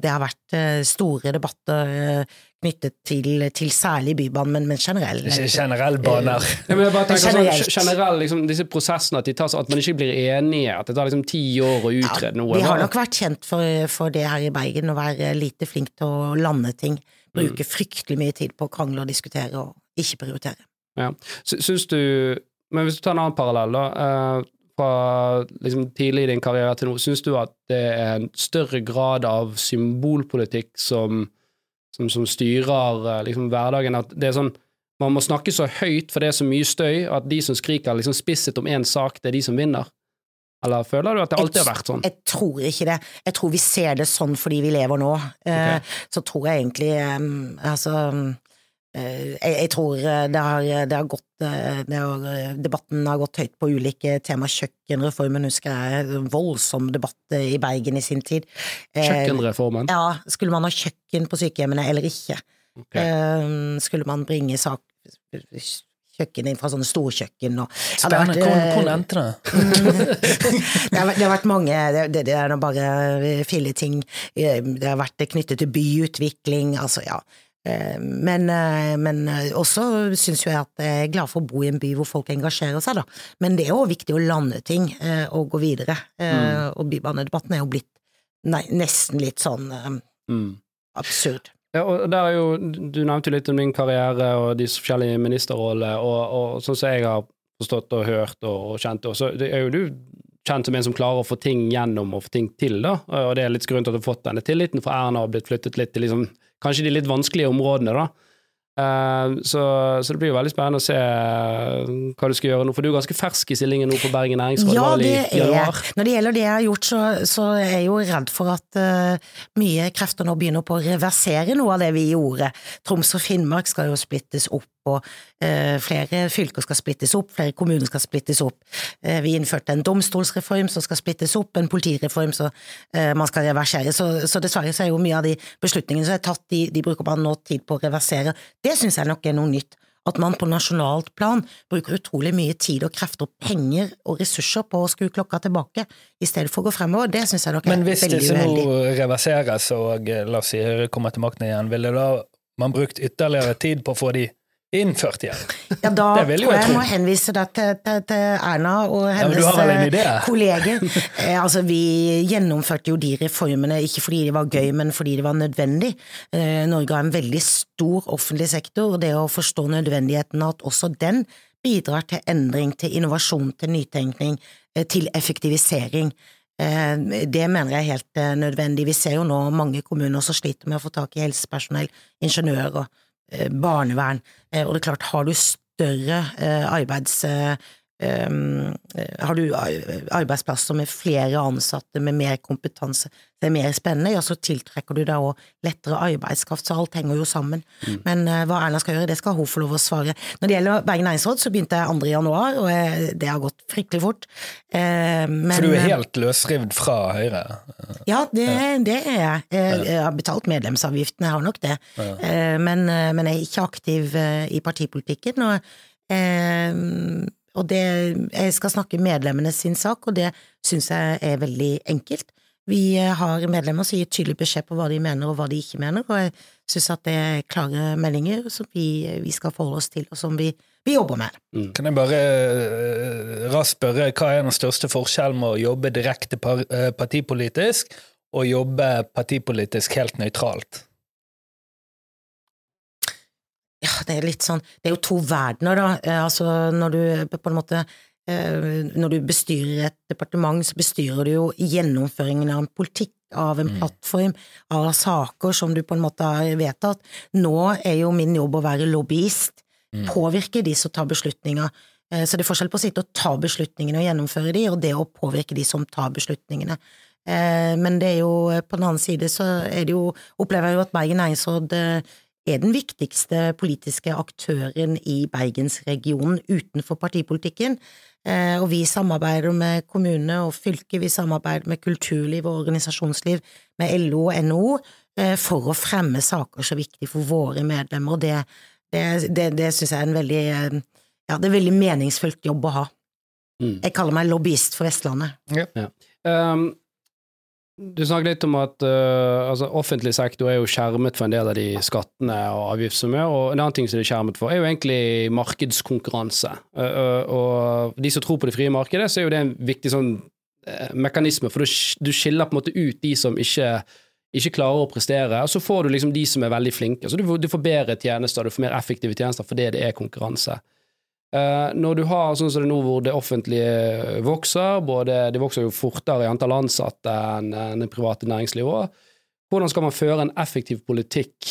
det har vært store debatter knyttet til, til særlig Bybanen, men, men generell. Generell baner. Ja, men jeg bare tenker sånn, generell, liksom, disse prosessene, at, de tar, at man ikke blir enige, at det tar liksom ti år å utrede ja, noe. Vi har nok vært kjent for, for, det her i Bergen, å være lite flink til å lande ting. Bruke mm. fryktelig mye tid på å krangle og diskutere, og ikke prioritere. Ja. Syns du Men hvis du tar en annen parallell, da. Uh, fra liksom, tidlig i din karriere til nå, syns du at det er en større grad av symbolpolitikk som som, som styrer eh, liksom, hverdagen. At det er sånn Man må snakke så høyt, for det er så mye støy, at de som skriker liksom spisset om én sak, det er de som vinner. Eller føler du at det alltid har vært sånn? Jeg tror ikke det. Jeg tror vi ser det sånn fordi vi lever nå. Eh, okay. Så tror jeg egentlig Altså Eh, jeg, jeg, tror eh, det har, det har gått eh, det har, Debatten har gått høyt på ulike tema. Kjøkkenreformen husker jeg, en voldsom debatt i Bergen i sin tid. Kjøkkenreformen? Ja, skulle man ha kjøkken på sykehjemmene eller ikke? Okay. Skulle man bringe sak kjøkken inn fra sånne storkjøkken og Spennende. Hvor endte det? det, har, det har vært mange Det, det, er er bare fille ting. Det har vært knyttet til byutvikling, altså ja. Eh, men, eh, men eh, også syns jo jeg at jeg er glad for å bo i en by hvor folk engasjerer seg, da. Men det er jo viktig å lande ting og gå videre. Mm. Og bybanedebatten er jo blitt nei, nesten litt sånn mm. absurd. Ja, og der er jo, Du nevnte litt om din karriere og de forskjellige ministerrollene, og, og sånn som jeg har forstått og hørt og, og kjent, og så er jo du kjent som en som klarer å få ting gjennom og få ting til, da. Og det er litt grunn til at du har fått denne tilliten, for Erna har blitt flyttet litt til liksom kanskje de litt vanskelige områdene, da. Uh, så, så, det blir jo veldig spennende å se uh, hva du skal gjøre nå, for du er ganske fersk i stillingen nå på Bergen næringsråd. Ja, det er jeg. Når det gjelder det jeg har gjort, så, så er jeg jo redd for at uh, mye krefter nå begynner på å reversere noe av det vi gjorde. Troms og Finnmark skal jo splittes opp og eh, flere fylker skal splittes opp, flere kommuner skal splittes opp. Eh, vi innførte en domstolsreform som skal splittes opp, en politireform som eh, man skal reversere. Så, så, dessverre så er jo mye av de beslutningene som er tatt, de, de bruker man nå tid på å reversere. Det syns jeg nok er noe nytt. At man på nasjonalt plan bruker utrolig mye tid og krefter, penger og ressurser på å skru klokka tilbake, i stedet for å gå fremover. Det syns jeg nok er veldig uheldig. Men hvis disse nå reverseres og la oss si Høyre kommer til makten igjen, ville da man brukt ytterligere tid på å få de innført igjen. Ja, da tror jeg jeg må henvise deg til, til, til, Erna og hennes ja, kolleger. Eh, altså, vi gjennomførte jo de reformene ikke fordi de var gøy, men fordi det var nødvendig. Eh, Norge har en veldig stor offentlig sektor, og det å forstå nødvendigheten av at også den bidrar til endring, til innovasjon, til nytenkning, eh, til effektivisering. Det mener jeg er helt nødvendig. Vi ser jo nå mange kommuner som sliter med å få tak i helsepersonell, ingeniører, Eh, barnevern. Eh, og det er klart, har du større eh, arbeids har du arbeidsplasser med flere ansatte med mer kompetanse, det er mer spennende, ja, så tiltrekker du deg òg lettere arbeidskraft, så alt henger jo sammen. Mm. Men uh, hva Erna skal gjøre, det skal hun få lov å svare. Når det gjelder Bergen næringsråd, så begynte jeg 2. januar, og jeg, det har gått fryktelig fort. Uh, men, For du er helt løsrivd fra Høyre? Ja, det, det er jeg. Jeg har betalt medlemsavgiften, jeg har nok det. Ja. Uh, men, men, jeg er ikke aktiv i partipolitikken. og Eh, og det, jeg skal snakke medlemmene sin sak, og det syns jeg er veldig enkelt. Vi har medlemmer som gir tydelig beskjed på hva de mener og hva de ikke mener, og jeg syns at det er klare meldinger som vi, vi, skal forholde oss til, og som vi, vi jobber med. Mm. Kan jeg bare uh, raskt spørre, hva er den største forskjellen med å jobbe direkte par, uh, partipolitisk og jobbe partipolitisk helt nøytralt? Ja, det er litt sånn Det er jo to verdener, da. Eh, altså, når du på en måte Eh, når du bestyrer et departement, så bestyrer du jo gjennomføringen av en politikk, av en mm. plattform, av saker som du på en måte har vedtatt. Nå er jo min jobb å være lobbyist, mm. påvirke de som tar beslutninger. Eh, så det er forskjell på å sitte og ta beslutningene og gjennomføre de, og det å påvirke de som tar beslutningene. Men det er jo, på den annen side så er det jo, opplever jeg jo at Bergen næringsråd er den viktigste politiske aktøren i Bergensregionen utenfor partipolitikken. Eh, og vi samarbeider med kommune og fylke, vi samarbeider med kulturliv og organisasjonsliv, med LO og NHO, eh, for å fremme saker så viktige for våre medlemmer. Og det, det, det, det syns jeg er en veldig, eh, ja, det er veldig meningsfullt jobb å ha. Mm. Jeg kaller meg lobbyist for Vestlandet. Ja. Ja. Um, du snakket litt om at uh, altså, offentlig sektor er jo skjermet for en del av de skattene og avgifter som er, og en annen ting som de er skjermet for, er jo egentlig markedskonkurranse. Uh, og de som tror på det frie markedet, så er jo det en viktig sånn mekanisme, for du, skiller på en måte ut de som ikke, ikke klarer å prestere, og så får du liksom de som er veldig flinke. Så du, du får bedre tjenester, du får mer effektive tjenester fordi det er konkurranse. Uh, når du har sånn som det nå hvor det offentlige vokser, både det vokser jo fortere i antall ansatte enn en det private næringslivet òg, hvordan skal man føre en effektiv politikk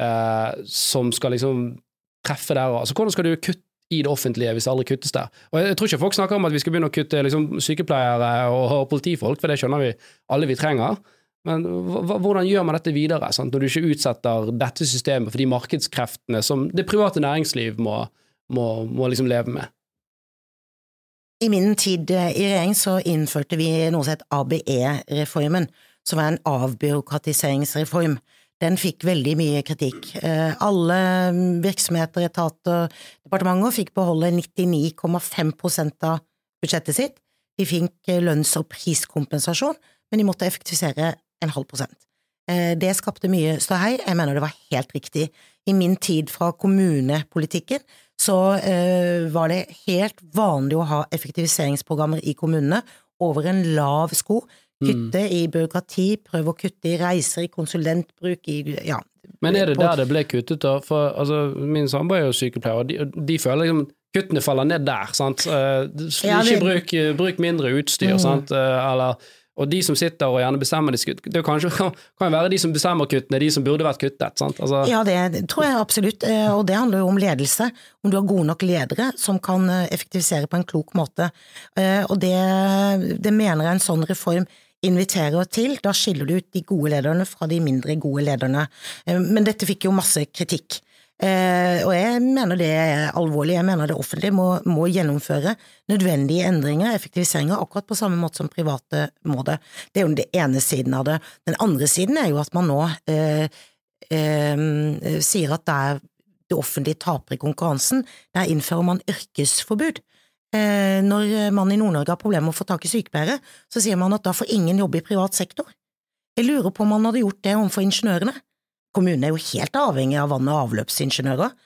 uh, som skal liksom treffe der? Altså, hvordan skal du kutte i det offentlige hvis det aldri kuttes der? Og Jeg tror ikke folk snakker om at vi skal begynne å kutte liksom, sykepleiere og, og politifolk, for det skjønner vi alle vi trenger. Men hvordan gjør man dette videre, sant? når du ikke utsetter dette systemet for de markedskreftene som det private næringsliv må, må, må liksom leve med. I min tid eh, i regjering så innførte vi noe som het ABE-reformen, som var en avbyråkratiseringsreform. Den fikk veldig mye kritikk. Eh, alle virksomheter, etater, departementer fikk beholde 99,5% av budsjettet sitt. De fikk lønns- og priskompensasjon, men de måtte effektivisere en halv prosent. Eh, det skapte mye ståhei, jeg mener det var helt riktig. I min tid fra kommunepolitikken så eh, var det helt vanlig å ha effektiviseringsprogrammer i kommunene over en lav sko. Kutte mm. i byråkrati, prøve å kutte i reiser, i konsulentbruk, i ja. Men er det der det ble kuttet, da? For altså, min samboer er jo sykepleier, og de, de føler liksom kuttene faller ned der, sant. Uh, ikke bruk, bruk, mindre utstyr, mm. sant, uh, eller og de som sitter og gjerne bestemmer de skutt, det kan, jo være de som bestemmer kuttene, de som burde vært kuttet. sant? Altså, ja, det tror jeg absolutt, eh, og det handler jo om ledelse. Om du har gode nok ledere som kan eh, effektivisere på en klok måte. Eh, og det, det mener jeg en sånn reform inviterer til. Da skiller du ut de gode lederne fra de mindre gode lederne. Men dette fikk jo masse kritikk. Eh, og jeg mener det er alvorlig. Jeg mener det offentlige må, må, gjennomføre nødvendige endringer, effektiviseringer, akkurat på samme måte som private må det. Det er jo den ene siden av det. Den andre siden er jo at man nå eh, eh, sier at der det offentlige taper i konkurransen, der innfører man yrkesforbud. Eh, når man i Nord-Norge har problemer med å få tak i sykepleiere, så sier man at da får ingen jobbe i privat sektor. Jeg lurer på om man hadde gjort det overfor ingeniørene. Kommunen er jo helt avhengig av vann- og avløpsingeniører,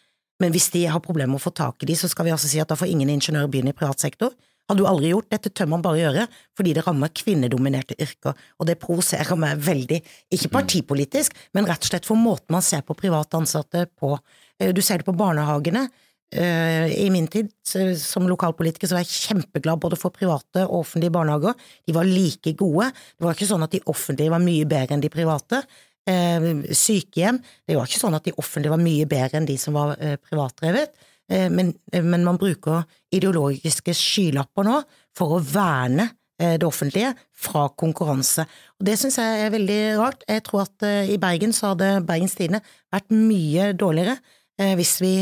men hvis de har problemer med å få tak i de, så skal vi altså si at da får ingen ingeniører begynne i privat sektor. Hadde du aldri gjort, dette tør man bare gjøre fordi det rammer kvinnedominerte yrker, og det provoserer meg veldig, ikke mm. partipolitisk, men rett og slett for måten man ser på private ansatte på. Eh, du ser det på barnehagene. Eh, I min tid som lokalpolitiker så var jeg kjempeglad både for private og offentlige barnehager. De var like gode. Det var ikke sånn at de offentlige var mye bedre enn de private. Eh, sykehjem. Det var ikke sånn at de offentlige var mye bedre enn de som var eh, privatdrevet, eh, men, men, man bruker ideologiske skylapper nå for å verne det offentlige fra konkurranse. Og Det syns jeg er veldig rart. Jeg tror at i Bergen så hadde Bergens Tidende vært mye dårligere hvis vi,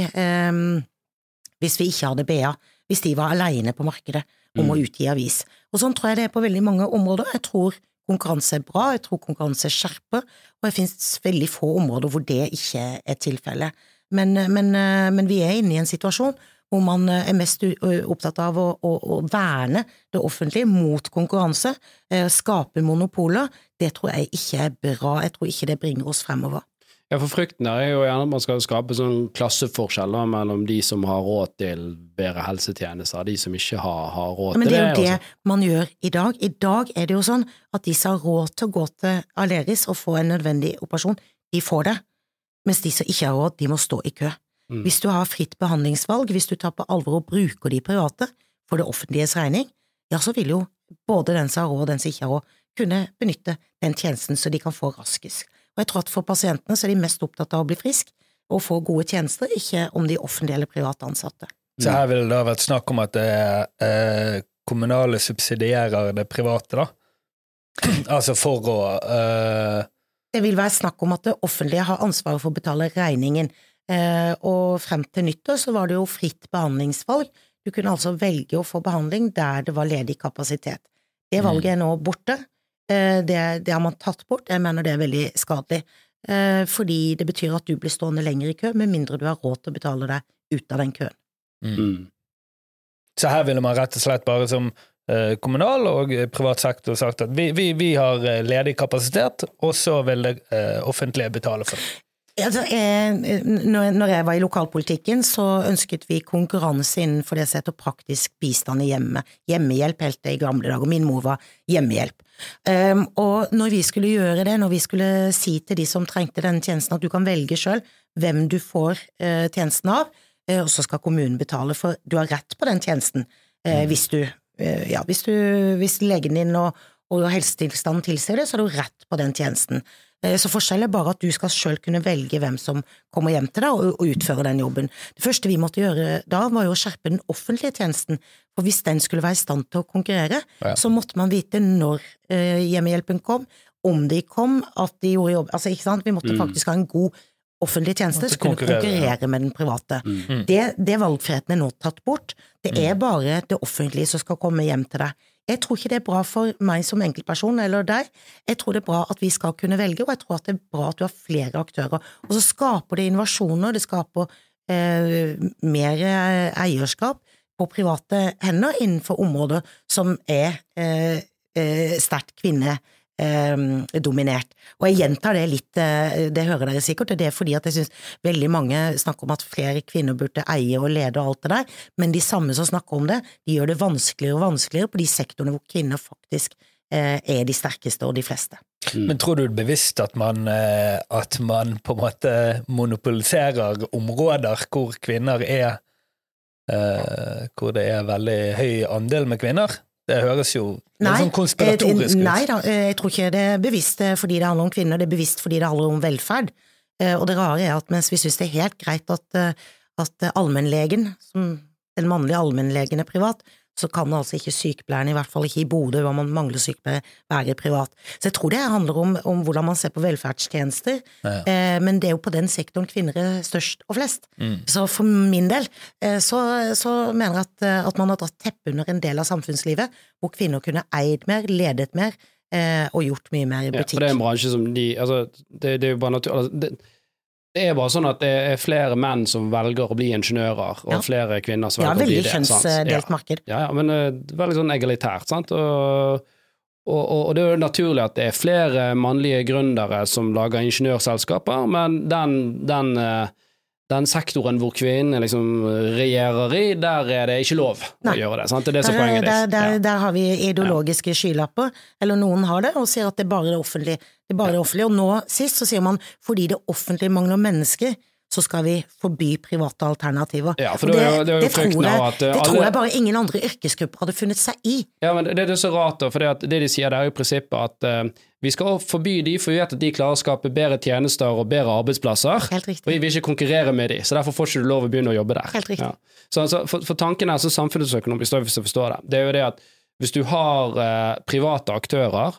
hvis vi ikke hadde BA, hvis de var aleine på markedet om mm. å utgi avis. Og sånn tror jeg det er på veldig mange områder. Jeg tror konkurranse er bra, jeg tror konkurranse skjerper, og det finnes veldig få områder hvor det ikke er tilfellet. Men, men, men, vi er inne i en situasjon hvor man eh, er mest opptatt av å, å, å verne det offentlige mot konkurranse, eh, skape monopoler, det tror jeg ikke er bra. Jeg tror ikke det bringer oss fremover. Ja, for frykten er jo gjerne at man skal skape sånn klasseforskjeller mellom de som har råd til bedre helsetjenester, de som ikke har, har råd til det Men det er jo det, det man gjør i dag. I dag er det jo sånn at de som har råd til å gå til Aleris og få en nødvendig operasjon, de får det, mens de som ikke har råd, de må stå i kø. Mm. Hvis du har fritt behandlingsvalg, hvis du tar på alvor og bruker de private for det offentliges regning, ja, så vil jo både den som har råd og den som ikke har råd, kunne benytte den tjenesten så de kan få raskest. Og jeg tror at for pasientene så er de mest opptatt av å bli frisk og få gode tjenester, ikke om de offentlige eller private ansatte. Så her vil det da vært snakk om at det eh, kommunale subsidierer det private, da. altså for å eh, Det vil være snakk om at det offentlige har ansvaret for å betale regningen, eh, og frem til nyttår så var det jo fritt behandlingsvalg. Du kunne altså velge å få behandling der det var ledig kapasitet. Det valget er nå borte. Eh, Det, det har man tatt bort. Jeg mener det er veldig skadelig, eh, fordi det betyr at du blir stående lenger i kø, med mindre du har råd til å betale deg ut av den køen. Mm. Så her ville man rett og slett bare som eh, kommunal og privat sektor sagt at vi, vi, vi har ledig kapasitet, og så vil det offentlige betale for det. Altså, jeg, når når jeg var i lokalpolitikken, så ønsket vi konkurranse innenfor det som heter praktisk bistand i hjemmet. Hjemmehjelp helt det i gamle dager. Min mor var hjemmehjelp. Um, og når vi skulle gjøre det, når vi skulle si til de som trengte denne tjenesten at du kan velge sjøl hvem du får eh, tjenesten av, eh, og så skal kommunen betale, for du har rett på den tjenesten eh, hvis du eh, ja, hvis, du, hvis legen din og, og helsetilstanden tilsier det, så har du rett på den tjenesten. Eh, Så forskjellen er bare at du skal sjøl kunne velge hvem som kommer hjem til deg og, og utfører den jobben. Det første vi måtte gjøre da, var jo å skjerpe den offentlige tjenesten. For hvis den skulle være i stand til å konkurrere, Ja. så måtte man vite når eh, hjemmehjelpen kom, om de kom, at de gjorde jobb. Altså, ikke sant? Vi måtte Mm. faktisk ha en god offentlig tjeneste som kunne konkurrere, med den private. Mm. Det, det valgfriheten er nå tatt bort. Det er bare det offentlige som skal komme hjem til deg. Jeg tror ikke det er bra for meg som enkeltperson eller deg. Jeg tror det er bra at vi skal kunne velge, og jeg tror at det er bra at du har flere aktører. Og så skaper det innovasjoner, det skaper eh, mer eh, eierskap på private hender innenfor områder som er eh, eh, sterkt kvinnedominert. Og jeg gjentar det litt, eh, det hører dere sikkert, og det er fordi at jeg syns veldig mange snakker om at flere kvinner burde eie og lede og alt det der, men de samme som snakker om det, de gjør det vanskeligere og vanskeligere på de sektorene hvor kvinner faktisk eh, er de sterkeste og de fleste. Men tror du det er bevisst at man, eh, at man på en måte monopoliserer områder hvor kvinner er eh, Hvor det er veldig høy andel med kvinner? Det høres jo Nei, sånn konspiratorisk ut. Nei da, eh, jeg tror ikke det er bevisst eh, fordi det handler om kvinner, det er bevisst fordi det handler om velferd. Eh, Og det rare er at mens vi syns det er helt greit at, eh, at eh, allmennlegen, som den mannlige allmennlegen er privat, så kan altså ikke sykepleieren, i hvert fall ikke i Bodø, hvor man mangler sykepleiere, være privat. Så jeg tror det handler om, om hvordan man ser på velferdstjenester, Ja. eh, men det er jo på den sektoren kvinner er størst og flest. Mm. Så for min del eh, så, så mener jeg at, eh, at man har dratt teppet under en del av samfunnslivet, hvor kvinner kunne eid mer, ledet mer eh, og gjort mye mer i Ja, butikk. for det er en bransje som de Altså, det, det er jo bare naturlig altså, det, er bare sånn at det er flere menn som velger å bli ingeniører, og Ja. flere kvinner som ja, velger å bli det. sant? kjønnsdelt marked. Ja, ja, men uh, veldig sånn egalitært, sant. Og, og, og, og det er jo naturlig at det er flere mannlige gründere som lager ingeniørselskaper, men den, den, eh, den sektoren hvor kvinnene liksom regjerer i, der er det ikke lov Nei. å gjøre det. Sant? Det er det som er Der, poenget der, der, Ja. der har vi ideologiske skylapper, eller noen har det, og sier at det er bare det offentlige. Det er bare det offentlige. Og nå sist så sier man fordi det offentlige mangler mennesker, så skal vi forby private alternativer. Ja, for Og det det tror jeg, at, eh, det tror jeg bare ingen andre yrkesgrupper hadde funnet seg i. Ja, men det, er så rart, da, for det, at det de sier, det er i prinsippet at uh, vi skal forby de, for vi vet at de klarer å skape bedre tjenester og bedre arbeidsplasser. Helt riktig. Og vi vil ikke konkurrere med de, så derfor får ikke du lov å begynne å jobbe der. Helt riktig. Ja. Så altså, for, for tanken er så samfunnsøkonomisk, hvis jeg forstår det, det er jo det at hvis du har uh, private aktører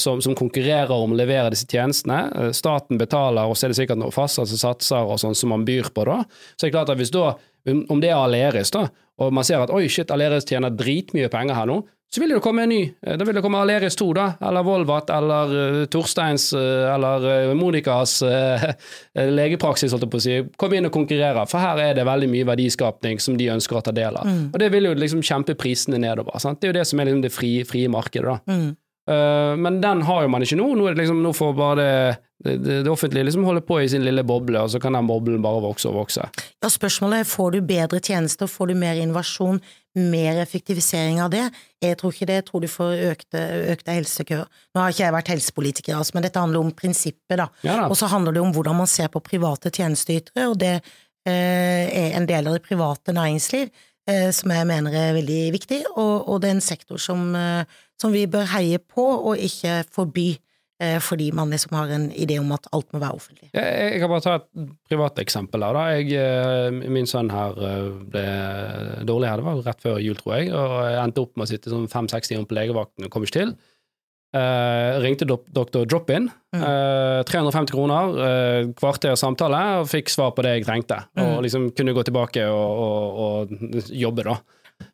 som, som konkurrerer om å levere disse tjenestene, eh, staten betaler, og så er det sikkert noen fastsatte satser og sånn som man byr på da, så er det klart at hvis da, om det er Aleris da, og man ser at oi shit, Aleris tjener dritmye penger her nå, så vil det komme en ny. Eh, Da vil det komme Aleris 2, da, eller Volvat, eller uh, Torsteins, uh, eller uh, legepraksis, holdt jeg på å si. Kom inn og konkurrere, for her er det veldig mye verdiskapning som de ønsker å ta del av. Og det vil jo liksom kjempe prisene nedover. Sant? Det er jo det som er liksom det frie, frie markedet, da. Mm. Uh, men den har jo man ikke nå. Nå, er det liksom, nå får bare det, det, det, det offentlige liksom holde på i sin lille boble, og så kan den boblen bare vokse og vokse. Ja, spørsmålet er får du bedre tjenester, får du mer innovasjon, mer effektivisering av det? Jeg tror ikke det, jeg tror du får økte, økte helsekøer. Nå har ikke jeg vært helsepolitiker, altså, men dette handler om prinsippet, da. Ja, da. Og så handler det om hvordan man ser på private tjenesteytere, og det eh, er en del av det private næringsliv eh, som jeg mener er veldig viktig, og, og det er en sektor som, eh, som vi bør heie på og ikke forby, eh, fordi man liksom har en idé om at alt må være offentlig. Jeg, kan bare ta et privat eksempel her. da. Jeg, eh, min sønn her eh, ble dårlig her, det var rett før jul, tror jeg, og jeg endte opp med å sitte sånn fem-seks timer på legevakten og kom ikke til. Eh, ringte do doktor Drop-In. Eh, 350 kroner, eh, kvarter samtale, og fikk svar på det jeg trengte. Og liksom kunne gå tilbake og, og, og jobbe, da.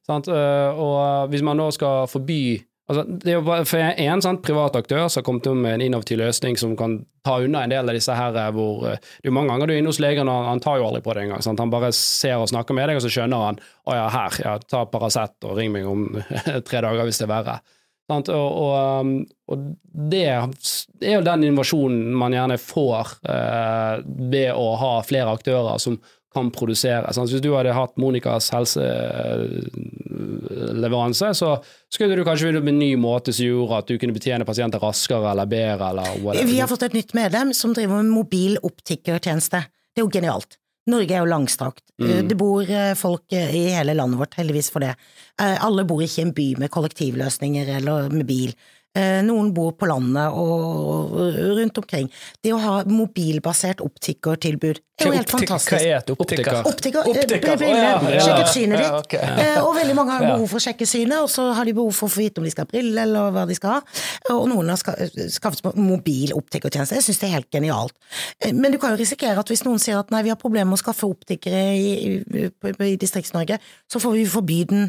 Sant? Og hvis man nå skal forby altså, Det er jo bare for en sånn privat aktør som har kommet med en innovativ løsning som kan ta unna en del av disse her eh, hvor eh, Det er mange ganger du er inne hos legen, og han tar jo aldri på det engang. Han bare ser og snakker med deg, og så skjønner han å ja, her, ja, ta Paracet og ring meg om tre dager hvis det er verre. Og, og, um, og det er jo den innovasjonen man gjerne får eh, ved å ha flere aktører som kan produsere. Sant? Hvis du hadde hatt Monikas helseleveranse, så skulle du kanskje finne opp en ny måte som gjorde at du kunne betjene pasienter raskere eller bedre. Eller whatever. Vi har fått et nytt medlem som driver med mobil optikertjeneste. Det er jo genialt. Norge er jo langstrakt. Mm. Det bor eh, folk eh, i hele landet vårt, heldigvis for det. Eh, Alle bor ikke i en by med kollektivløsninger eller med bil. Eh, Noen bor på landet og rundt omkring. Det å ha mobilbasert optikertilbud er jo helt fantastisk. Hva er et optiker? Optiker, eh, Optiker, briller, ja, ja, sjekket synet ditt. Eh, Og veldig mange har behov for å sjekke synet, og så har de behov for å få vite om de skal ha briller eller hva de skal ha. Og noen har skaffet seg mobil optikertjeneste. Jeg syns det er helt genialt. Eh, Men du kan jo risikere at hvis noen sier at nei, vi har problemer med å skaffe optikere i, i, i Distrikts-Norge, så får vi forby den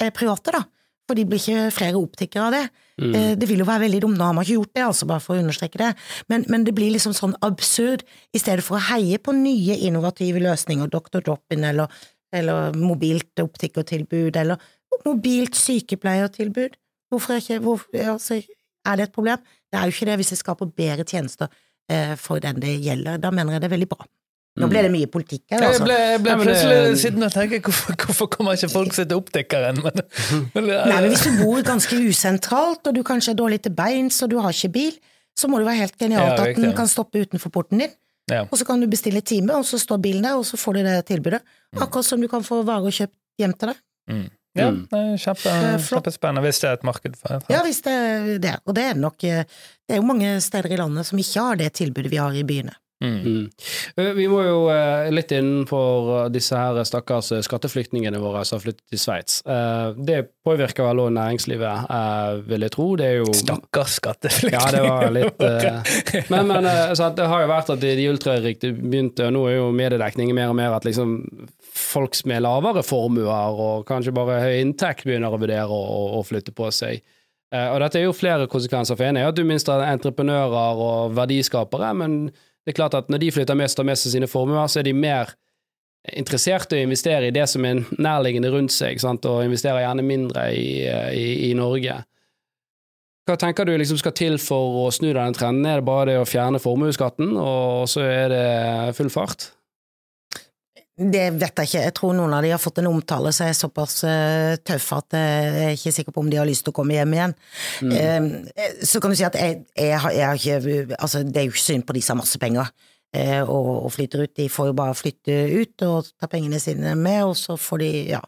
eh, private, da. For de blir ikke flere optikere av det. Mm. Det vil jo være veldig dumt. Nå har man ikke gjort det, altså bare for å understreke det. Men, men det blir liksom sånn absurd. I stedet for å heie på nye innovative løsninger, Dr. Drop-in eller, eller mobilt optikertilbud eller mobilt sykepleiertilbud. Hvorfor ikke hvor, altså, Er det et problem? Det er jo ikke det hvis det skaper bedre tjenester eh, for den det gjelder. Da mener jeg det er veldig bra. Nå ble det mye politikk her, Jeg altså. ble, jeg ble men det- plutselig sittende og tenke hvorfor, hvorfor kommer ikke folk seg til? Men, men, Nei, men hvis du bor ganske usentralt, og du kanskje er dårlig til beins, og du har ikke bil, så må det være helt genialt Ja, at den kan stoppe utenfor porten din. Ja. Og så kan du bestille time, og så står bilen der, og så får du det tilbudet. Mm. Akkurat som du kan få varer kjøpt hjem til deg. ja, Mm. det er kjempe, er kjempespennende hvis det er et marked for det. Ja, hvis det er det. Og det er nok eh, Det er jo mange steder i landet som ikke har det tilbudet vi har i byene. Mm. Mm. Eh, Vi må jo litt litt innenfor disse her stakkars skatteflyktningene våre som har flyttet til Sveits. Eh, Det påvirker vel også næringslivet, eh, vil jeg tro. Det er jo Stakkars skatteflyktninger. Ja, det var litt eh, Men, men eh, det har jo vært at de ultrariktige begynte, og nå er jo mediedekningen mer og mer at liksom folk med lavere formuer og kanskje bare høy inntekt begynner å vurdere å, flytte på seg. Eh, og dette er jo flere konsekvenser. For en er at du minst har entreprenører og verdiskapere, men det er klart at når de flytter mest og mest av sine formuer, så er de mer interessert i å investere i det som er nærliggende rundt seg, sant? og investerer gjerne mindre i, i, i Norge. Hva tenker du liksom skal til for å snu denne trenden? Er det bare det å fjerne formuesskatten, og så er det full fart? Det vet jeg ikke. Jeg tror noen av de har fått en omtale som er såpass uh, tøff at eh, jeg er ikke sikker på om de har lyst til å komme hjem igjen. Eh, så kan du si at jeg, jeg, har, jeg har ikke Altså, det er jo ikke synd på de som har masse penger. eh, og, og flytter ut. De får jo bare flytte ut og ta pengene sine med, og så får de ja,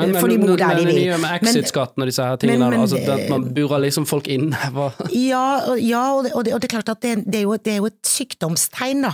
Men, får de bo der de vil. men det er nye med exit-skatten og disse her tingene, men- men altså at man burer liksom folk inn? Ja, ja og, det, og, det, og det er klart at det, det, er jo, det er jo et sykdomstegn, da,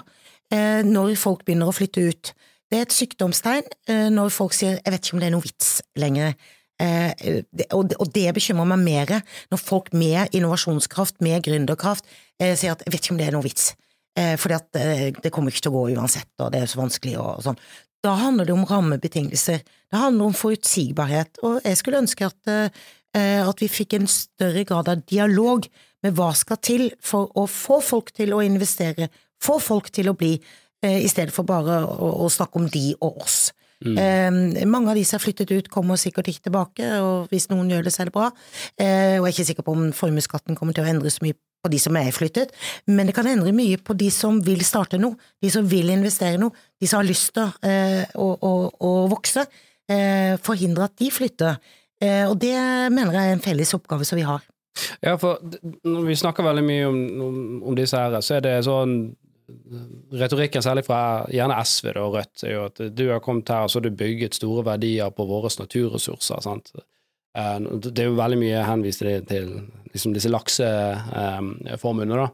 eh, når folk begynner å flytte ut. Det er et sykdomstegn eh, når folk sier 'jeg vet ikke om det er noe vits lenger'. Eh, og, det- bekymrer meg mer når folk med innovasjonskraft, med gründerkraft, eh, sier at 'jeg vet ikke om det er noe vits'. Eh, fordi at eh, det kommer ikke til å gå uansett, og det er så vanskelig og, sånn. Da handler det om rammebetingelser. Det handler om forutsigbarhet. Og jeg skulle ønske at eh, eh, at vi fikk en større grad av dialog med hva skal til for å få folk til å investere, få folk til å bli, eh, i stedet for bare å, å snakke om de og oss. Eh, mange av de som har flyttet ut, kommer sikkert ikke tilbake, og hvis noen gjør det, så er det bra. Eh, og jeg er ikke sikker på om formuesskatten kommer til å endre så mye på de som er flyttet, men det kan endre mye på de som vil starte noe, de som vil investere noe, de som har lyst til eh, å, å, å vokse. Eh, forhindre at de flytter. Eh, og det mener jeg er en felles oppgave som vi har. Ja, for når vi snakker veldig mye om, om, om disse her, så er det sånn Retorikken, særlig fra gjerne SV og Rødt, er jo at du har kommet her og så har du bygget store verdier på våre naturressurser. sant? Eh, Det er jo veldig mye henvist til, til liksom disse lakseformuene, da.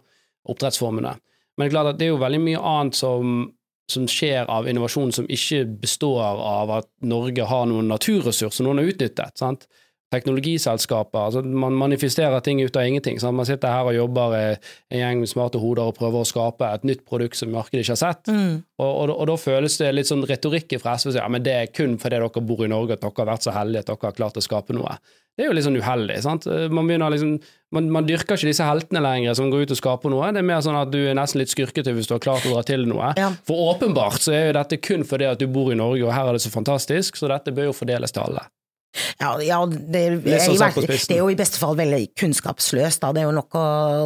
oppdrettsformuene. Men det er klart at det er jo veldig mye annet som, som skjer av innovasjon som ikke består av at Norge har noen naturressurser noen har utnyttet. sant? Teknologiselskaper. altså Man manifesterer ting ut av ingenting. Sant? Man sitter her og jobber eh, en gjeng med smarte hoder og prøver å skape et nytt produkt som markedet ikke har sett. Mm. Og, og, og da føles det litt sånn retorikken fra SV ja, men det er kun fordi dere bor i Norge at dere har vært så heldige at dere har klart å skape noe. Det er jo litt sånn uheldig. sant? Man, begynner liksom, man, man dyrker ikke disse heltene lenger som går ut og skaper noe. Det er mer sånn at du er nesten litt skurkete hvis du har klart å dra til noe. Ja. For åpenbart så er jo dette kun fordi at du bor i Norge, og her er det så fantastisk, så dette bør jo fordeles til alle. Ja, ja det, er, sånn det er jo i beste fall veldig kunnskapsløst. Da. Det er jo nok å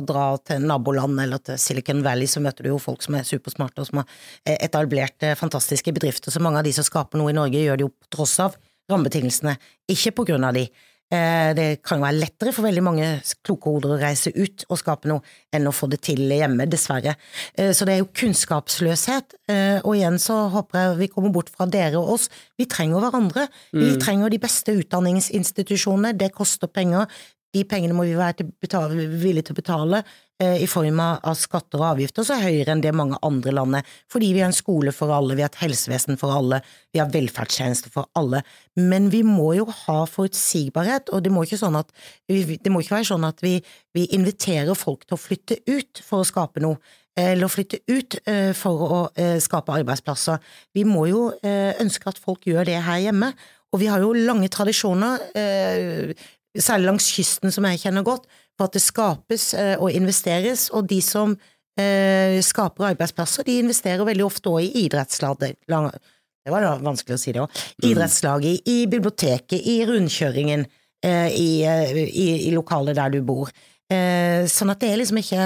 dra til naboland eller til Silicon Valley, så møter du jo folk som er supersmarte og som har eh, etablert eh, fantastiske bedrifter. Så mange av de som skaper noe i Norge, gjør det jo på tross av rammebetingelsene, ikke på grunn av de. Eh, Det kan jo være lettere for veldig mange kloke hoder å reise ut og skape noe, enn å få det til hjemme, dessverre. Eh, Så det er jo kunnskapsløshet. Eh, Og igjen så håper jeg vi kommer bort fra dere og oss. Vi trenger hverandre. Vi trenger de beste utdanningsinstitusjonene. Det koster penger. De pengene må vi være betale, villige til å betale eh, i form av skatter og avgifter så er høyere enn det mange andre land er. Fordi vi har en skole for alle, vi har et helsevesen for alle, vi har velferdstjenester for alle. Men vi må jo ha forutsigbarhet, og det må ikke, sånn at, det må ikke være sånn at vi, vi inviterer folk til å flytte ut for å skape noe. Eller å flytte ut eh, for å eh, skape arbeidsplasser. Vi må jo eh, ønske at folk gjør det her hjemme. Og vi har jo lange tradisjoner, særlig langs kysten som jeg kjenner godt, for at det skapes eh, og investeres, og de som eh, skaper arbeidsplasser, de investerer veldig ofte også i idrettslader. Det var da vanskelig å si det òg. Idrettslaget, i biblioteket, i rundkjøringen, eh, i, i, i lokalet der du bor. Eh, sånn at det er liksom ikke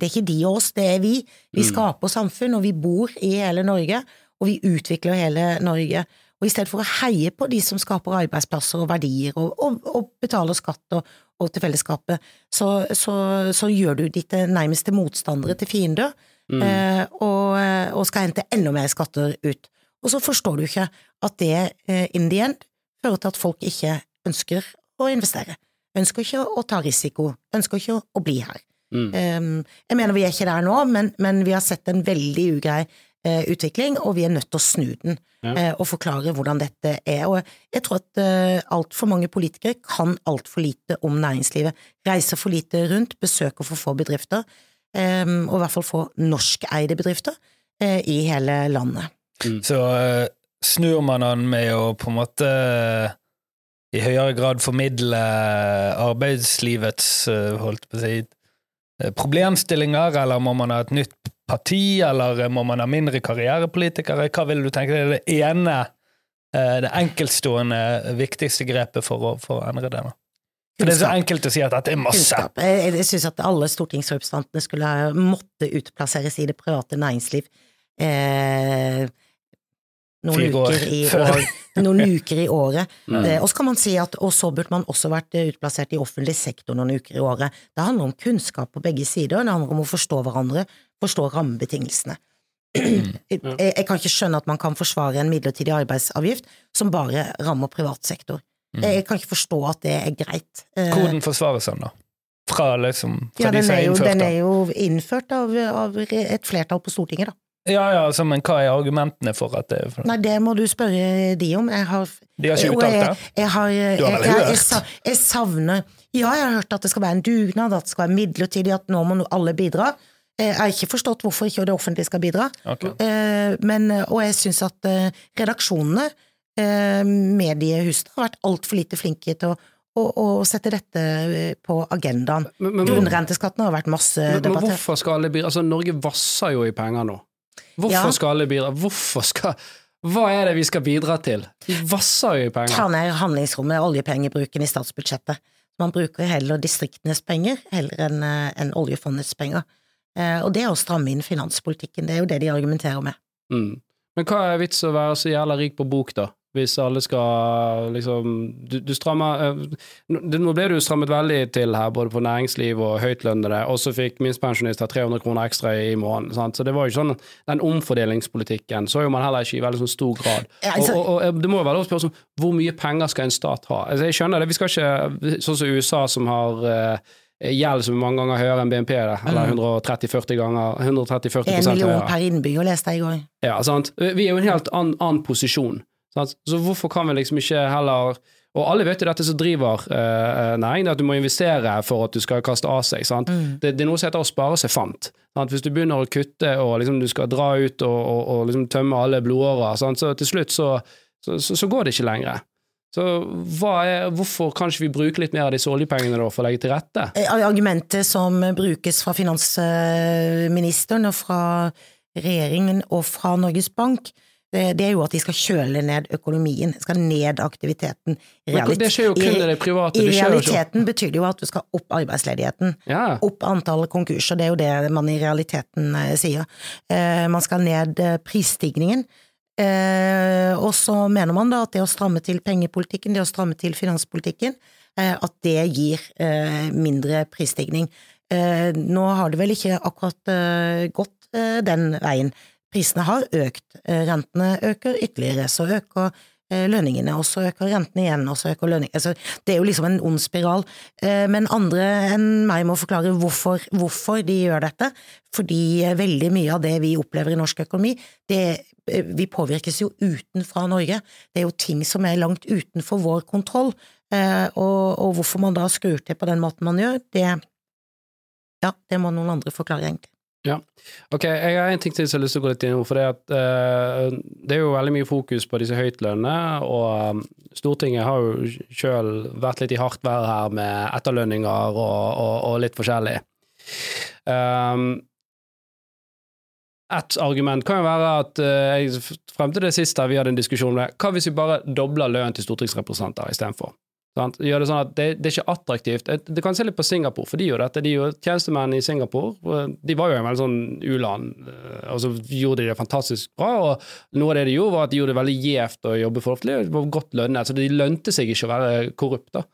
det er ikke de og oss, det er vi. Vi Mm. skaper samfunn, og vi bor i hele Norge, og vi utvikler hele Norge. Og i stedet for å heie på de som skaper arbeidsplasser og verdier, og, og, og betaler skatt og, og til fellesskapet, så, så, så gjør du ditt nærmeste motstandere til fiender, Mm. eh, og, og skal hente enda mer skatter ut. Og så forstår du ikke at det eh, in the end fører til at folk ikke ønsker å investere. Ønsker ikke å ta risiko, ønsker ikke å bli her. Mm. Um, jeg mener vi er ikke der nå, men, men vi har sett en veldig ugrei eh, utvikling, og vi er nødt til å snu den Ja. eh, og forklare hvordan dette er. Og jeg tror at uh, altfor mange politikere kan altfor lite om næringslivet. Reiser for lite rundt, besøker for få bedrifter, og i hvert fall få norskeide bedrifter eh, i hele landet. Så eh, snur man han med å på en måte eh, i høyere grad formidle arbeidslivets eh, holdt på å si, eh, problemstillinger, eller må man ha et nytt parti, eller må man ha mindre karrierepolitikere? Hva vil du tenke er det ene, eh, det enkeltstående viktigste grepet for å, for å endre det? nå? For det er så enkelt å si at dette er masse. Kunnskap. Jeg, jeg synes at alle stortingsrepresentantene skulle ha- måtte utplasseres i det private næringsliv. Eh, noen uker i år, noen uker i året. Mm. Eh, og så kan man si at og så burde man også vært eh, utplassert i offentlig sektor noen uker i året. Det handler om kunnskap på begge sider, det handler om å forstå hverandre, forstå rammebetingelsene. Mm. Jeg, jeg kan ikke skjønne at man kan forsvare en midlertidig arbeidsavgift som bare rammer privat sektor. Mm. Jeg kan ikke forstå at det er greit. Eh, Hvordan forsvares den, da? Fra, liksom, fra ja, de den som er, innført? jo, den er jo innført av, av et flertall på Stortinget, da. Ja, ja, altså, men hva er argumentene for at det for... Nei, det må du spørre de om. Jeg har De har ikke uttalt det? jeg har Du har vel jeg, jeg, hørt? sa- jeg savner Ja, jeg har hørt at det skal være en dugnad, at det skal være midlertidig, at nå må alle bidra. Eh, Jeg har ikke forstått hvorfor ikke det offentlige skal bidra. Ok. Eh, Men, og jeg syns at eh, redaksjonene, eh, mediehusene, har vært altfor lite flinke til å, å, å sette dette eh, på agendaen. Men, men, Grunnrenteskatten har vært masse men, men hvorfor skal alle bidra? Altså, Norge vasser jo i penger nå. Hvorfor Ja. skal alle bidra? Hvorfor skal Hva er det vi skal bidra til? Vi vasser jo i penger. Ta ned handlingsrommet, oljepengebruken i statsbudsjettet. Man bruker heller distriktenes penger heller enn en oljefondets penger. Eh, og det er å stramme inn finanspolitikken, det er jo det de argumenterer med. Mm. Men hva er vits å være så jævla rik på bok, da? Hvis alle skal liksom Du, du strammer eh, nå- ble du strammet veldig til her, både på næringsliv og høytlønnede, og så fikk minstepensjonister 300 kroner ekstra i måneden. Sant? Så det var jo ikke sånn Den omfordelingspolitikken så jo man heller ikke i veldig sånn stor grad. Altså- og, og, og det må jo være lov å spørre sånn, hvor mye penger skal en stat ha? Altså, jeg skjønner det, vi skal ikke Sånn som USA, som har eh, gjeld som er mange ganger høyere enn BNP, det, eller 130-40 ganger 130-40 En million høyere. per innbygger, leste jeg i går. Ja, sant? Vi er jo i en helt annen, annen posisjon. Sant? Så hvorfor kan vi liksom ikke heller Og alle vet jo dette som driver uh, næring, det er at du må investere for at du skal kaste av seg. Sant? Det, det er noe som heter å spare seg fant. Sant? Hvis du begynner å kutte og liksom du skal dra ut og, og, og liksom tømme alle blodårer, sant? så til slutt så, så, så, så går det ikke lenger. Så er, hvorfor kan ikke vi bruke litt mer av disse oljepengene da for å legge til rette? Eh, Argumentet som brukes fra finansministeren og fra regjeringen og fra Norges Bank, det, det er jo at de skal kjøle ned økonomien, skal ned aktiviteten. Realit- det skjer jo kun i det private. I realiteten betyr det jo at du skal opp arbeidsledigheten. Ja. Opp antallet konkurser, det er jo det man i realiteten eh, sier. Eh, man skal ned prisstigningen. Eh, og så mener man da at det å stramme til pengepolitikken, det å stramme til finanspolitikken, eh, at det gir eh, mindre prisstigning. Nå har det vel ikke akkurat gått den veien. Prisene har økt, rentene øker ytterligere, så øker lønningene, og så øker rentene igjen, og så øker lønningene. Altså, det er jo liksom en ond spiral. Men andre enn meg må forklare hvorfor, hvorfor de gjør dette. Fordi veldig mye av det vi opplever i norsk økonomi, det, vi påvirkes jo utenfra Norge. Det er jo ting som er langt utenfor vår kontroll. Eh, Og, og hvorfor man da skrur til på den måten man gjør, det ja, det må noen andre forklare, egentlig. Ja. Ok, jeg har en ting til som jeg har lyst til å gå litt inn. For det, at, eh, det er jo veldig mye fokus på disse høytlønnene, og Stortinget har jo sjøl vært litt i hardt vær her med etterlønninger og, og, og litt forskjellig. Um, et argument kan jo være at eh, jeg, frem til det siste vi hadde en diskusjon om det, hva hvis vi bare dobler lønnen til stortingsrepresentanter istedenfor? Gjør det sånn at det, det er ikke attraktivt. Du kan se litt på Singapore, for de gjør dette. De gjør tjenestemenn i Singapore. De var jo en veldig sånn u-land, eh, og så gjorde de det fantastisk bra. og Noe av det de gjorde, var at de gjorde det veldig gjevt å jobbe for. Det var godt lønnet, så de lønte seg ikke å være korrupt. da.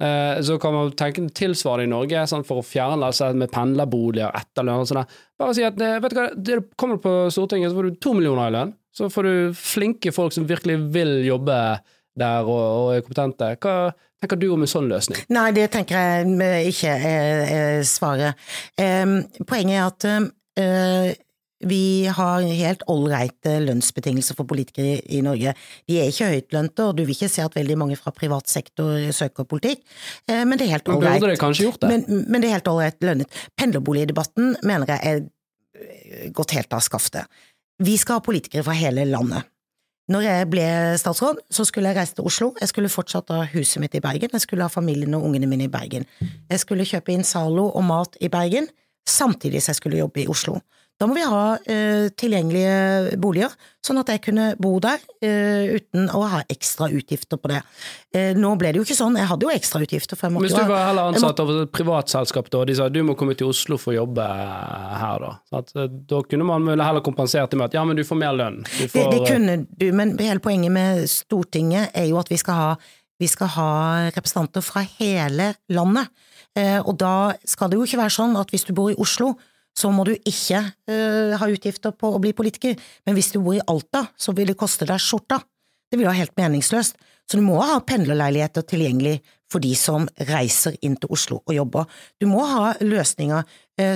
Eh, Så kan man tenke tilsvarende i Norge, sånn for å fjerne altså, med pendlerboliger, etterlønn og sånn. Bare si at eh, vet du hva, det kommer du på Stortinget, så får du to millioner i lønn. Så får du flinke folk som virkelig vil jobbe der og, og er kompetente. Hva tenker du om en sånn løsning? Nei, det tenker jeg ikke er, svaret. Poenget er at eh, vi har helt ålreite lønnsbetingelser for politikere i, Norge. De er ikke høytlønte, og du vil ikke se at veldig mange fra privat sektor søker politikk, eh, men det er helt Men ålreit. det? Men, men det er helt ålreit lønnet. Pendlerboligdebatten mener jeg er gått helt av skaftet. Vi skal ha politikere fra hele landet. Når jeg ble statsråd, så skulle jeg reise til Oslo. Jeg skulle fortsatt ha huset mitt i Bergen. Jeg skulle ha familien og ungene mine i Bergen. Jeg skulle kjøpe inn Zalo og mat i Bergen, samtidig som jeg skulle jobbe i Oslo. Da må vi ha eh, tilgjengelige boliger, sånn at jeg kunne bo der eh, uten å ha ekstra utgifter på det. Eh, nå ble det jo ikke sånn, jeg hadde jo ekstra utgifter. For Hvis du var heller ansatt av et privatselskap da, og de sa du må komme til Oslo for å jobbe her, da. At, eh, da kunne man heller kompensert det med at ja, men du får mer lønn. Du Det, det kunne du, men hele poenget med Stortinget er jo at vi skal ha, vi skal ha representanter fra hele landet. Eh, og da skal det jo ikke være sånn at hvis du bor i Oslo, så må du ikke uh, ha utgifter på å bli politiker. Men hvis du bor i Alta, så vil det koste deg skjorta. Det vil være helt meningsløst. Så du må ha pendlerleiligheter tilgjengelig for de som reiser inn til Oslo og jobber. Du må ha løsninger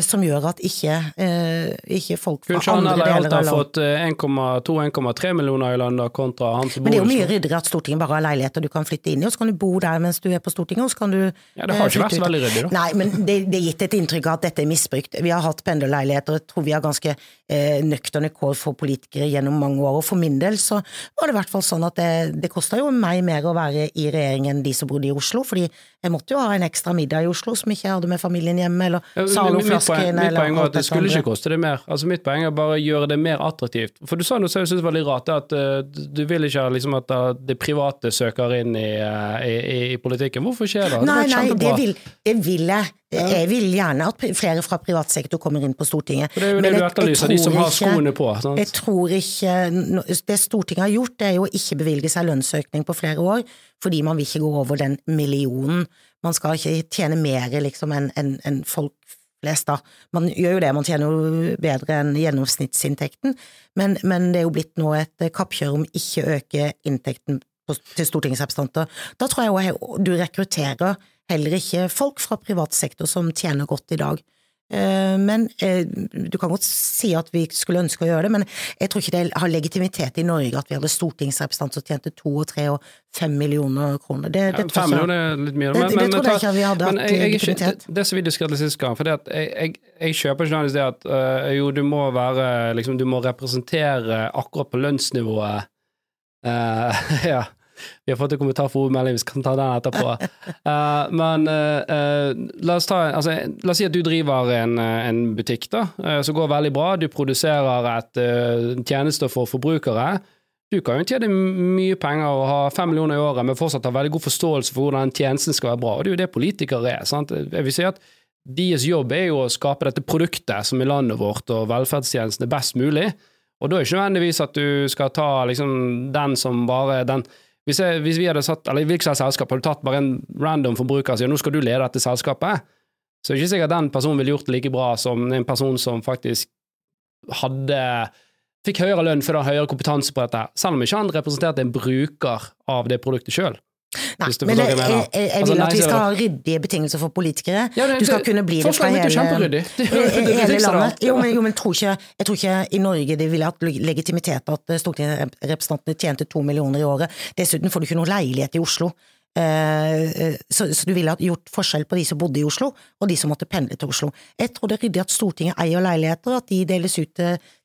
som gjør at ikke, eh, ikke folk fra Kunne andre deler av landet fått eh, 1,2-1,3 millioner i landet kontra han som Men det er jo mye ryddigere at Stortinget bare har leiligheter du kan flytte inn i, og så kan du bo der mens du er på Stortinget, og så kan du Ja, det har eh, ikke vært så veldig ryddig, da. Nei, men det, det er gitt et inntrykk av at dette er misbrukt. Vi har hatt pendlerleiligheter, jeg tror vi har ganske eh, nøkterne kår for politikere gjennom mange år, og for min del så var det i hvert fall sånn at det, det kosta jo meg mer å være i regjering enn de som bodde i Oslo, fordi jeg måtte jo ha en ekstra middag i Oslo som ikke jeg hadde med familien hjemme, eller men Mitt poeng, mitt poeng var at det skulle ikke koste det mer. Altså Mitt poeng er bare å gjøre det mer attraktivt. For du sa noe som jeg synes var litt rart, at uh, du vil ikke liksom at uh, det private søker inn i, uh, i, i, politikken. Hvorfor skjer det? Nei, det nei, det vil, det vil jeg. Jeg vil gjerne at flere fra privat sektor kommer inn på Stortinget. For det er jo Men det du etterlyser, de som har skoene på. Sant? Jeg tror ikke Det Stortinget har gjort, det er jo å ikke bevilge seg lønnsøkning på flere år, fordi man vil ikke gå over den millionen. Man skal ikke tjene mer liksom enn en, enn folk flest, da. Man gjør jo det, man tjener jo bedre enn gjennomsnittsinntekten, men, men det er jo blitt nå et kappkjør om ikke å øke inntekten til stortingsrepresentanter. Da tror jeg jo du rekrutterer heller ikke folk fra privat sektor som tjener godt i dag. Eh, Men eh, du kan godt si at vi skulle ønske å gjøre det, men jeg tror ikke det har legitimitet i Norge at vi hadde stortingsrepresentanter som tjente to og tre og fem millioner kroner. Det, det Ja, Fem millioner er litt mye. Det- det tror jeg ikke vi hadde men hatt legitimitet. det, det som vi diskuterte sist gang, for det at jeg, jeg, jeg kjøper ikke det at øh, jo, du må være liksom, Du må representere akkurat på lønnsnivået Uh, Ja. Vi har fått en kommentar fra ordmelding, vi skal ta den etterpå. Uh, men uh, la, oss ta, altså, la oss si at du driver en, en butikk da, som går veldig bra. Du produserer et tjeneste for forbrukere. Du kan jo tjene mye penger og ha fem millioner i året, men fortsatt ha veldig god forståelse for hvordan tjenesten skal være bra. Og det er jo det politikere er. sant? Jeg vil si at deres jobb er jo å skape dette produktet som er landet vårt og velferdstjenestene best mulig. Og da er det ikke nødvendigvis at du skal ta liksom den som bare den hvis, jeg, hvis vi hadde satt, eller hvilket som selskap, hadde tatt bare en random forbruker og sier nå skal du lede dette selskapet, så er det ikke sikkert den personen ville gjort det like bra som en person som faktisk hadde fikk høyere lønn fordi han har høyere kompetanse på dette, selv om ikke han representerte en bruker av det produktet sjøl. Nei, men jeg, jeg jeg, jeg, Altså, vil nei, at vi skal ha ryddige betingelser for politikere. Ja, det- du skal det- kunne bli det fra hele. Det jo- i- det det hele landet. Jo, men, jo, men tror ikke, jeg tror ikke i Norge det ville hatt legitimitet at eh, stortingsrepresentantene tjente to millioner i året. Dessuten får du ikke noe leilighet i Oslo. Eh, eh, Så, så du ville ha gjort forskjell på de som bodde i Oslo, og de som måtte pendle til Oslo. Jeg tror det er ryddig at Stortinget eier leiligheter, at de deles ut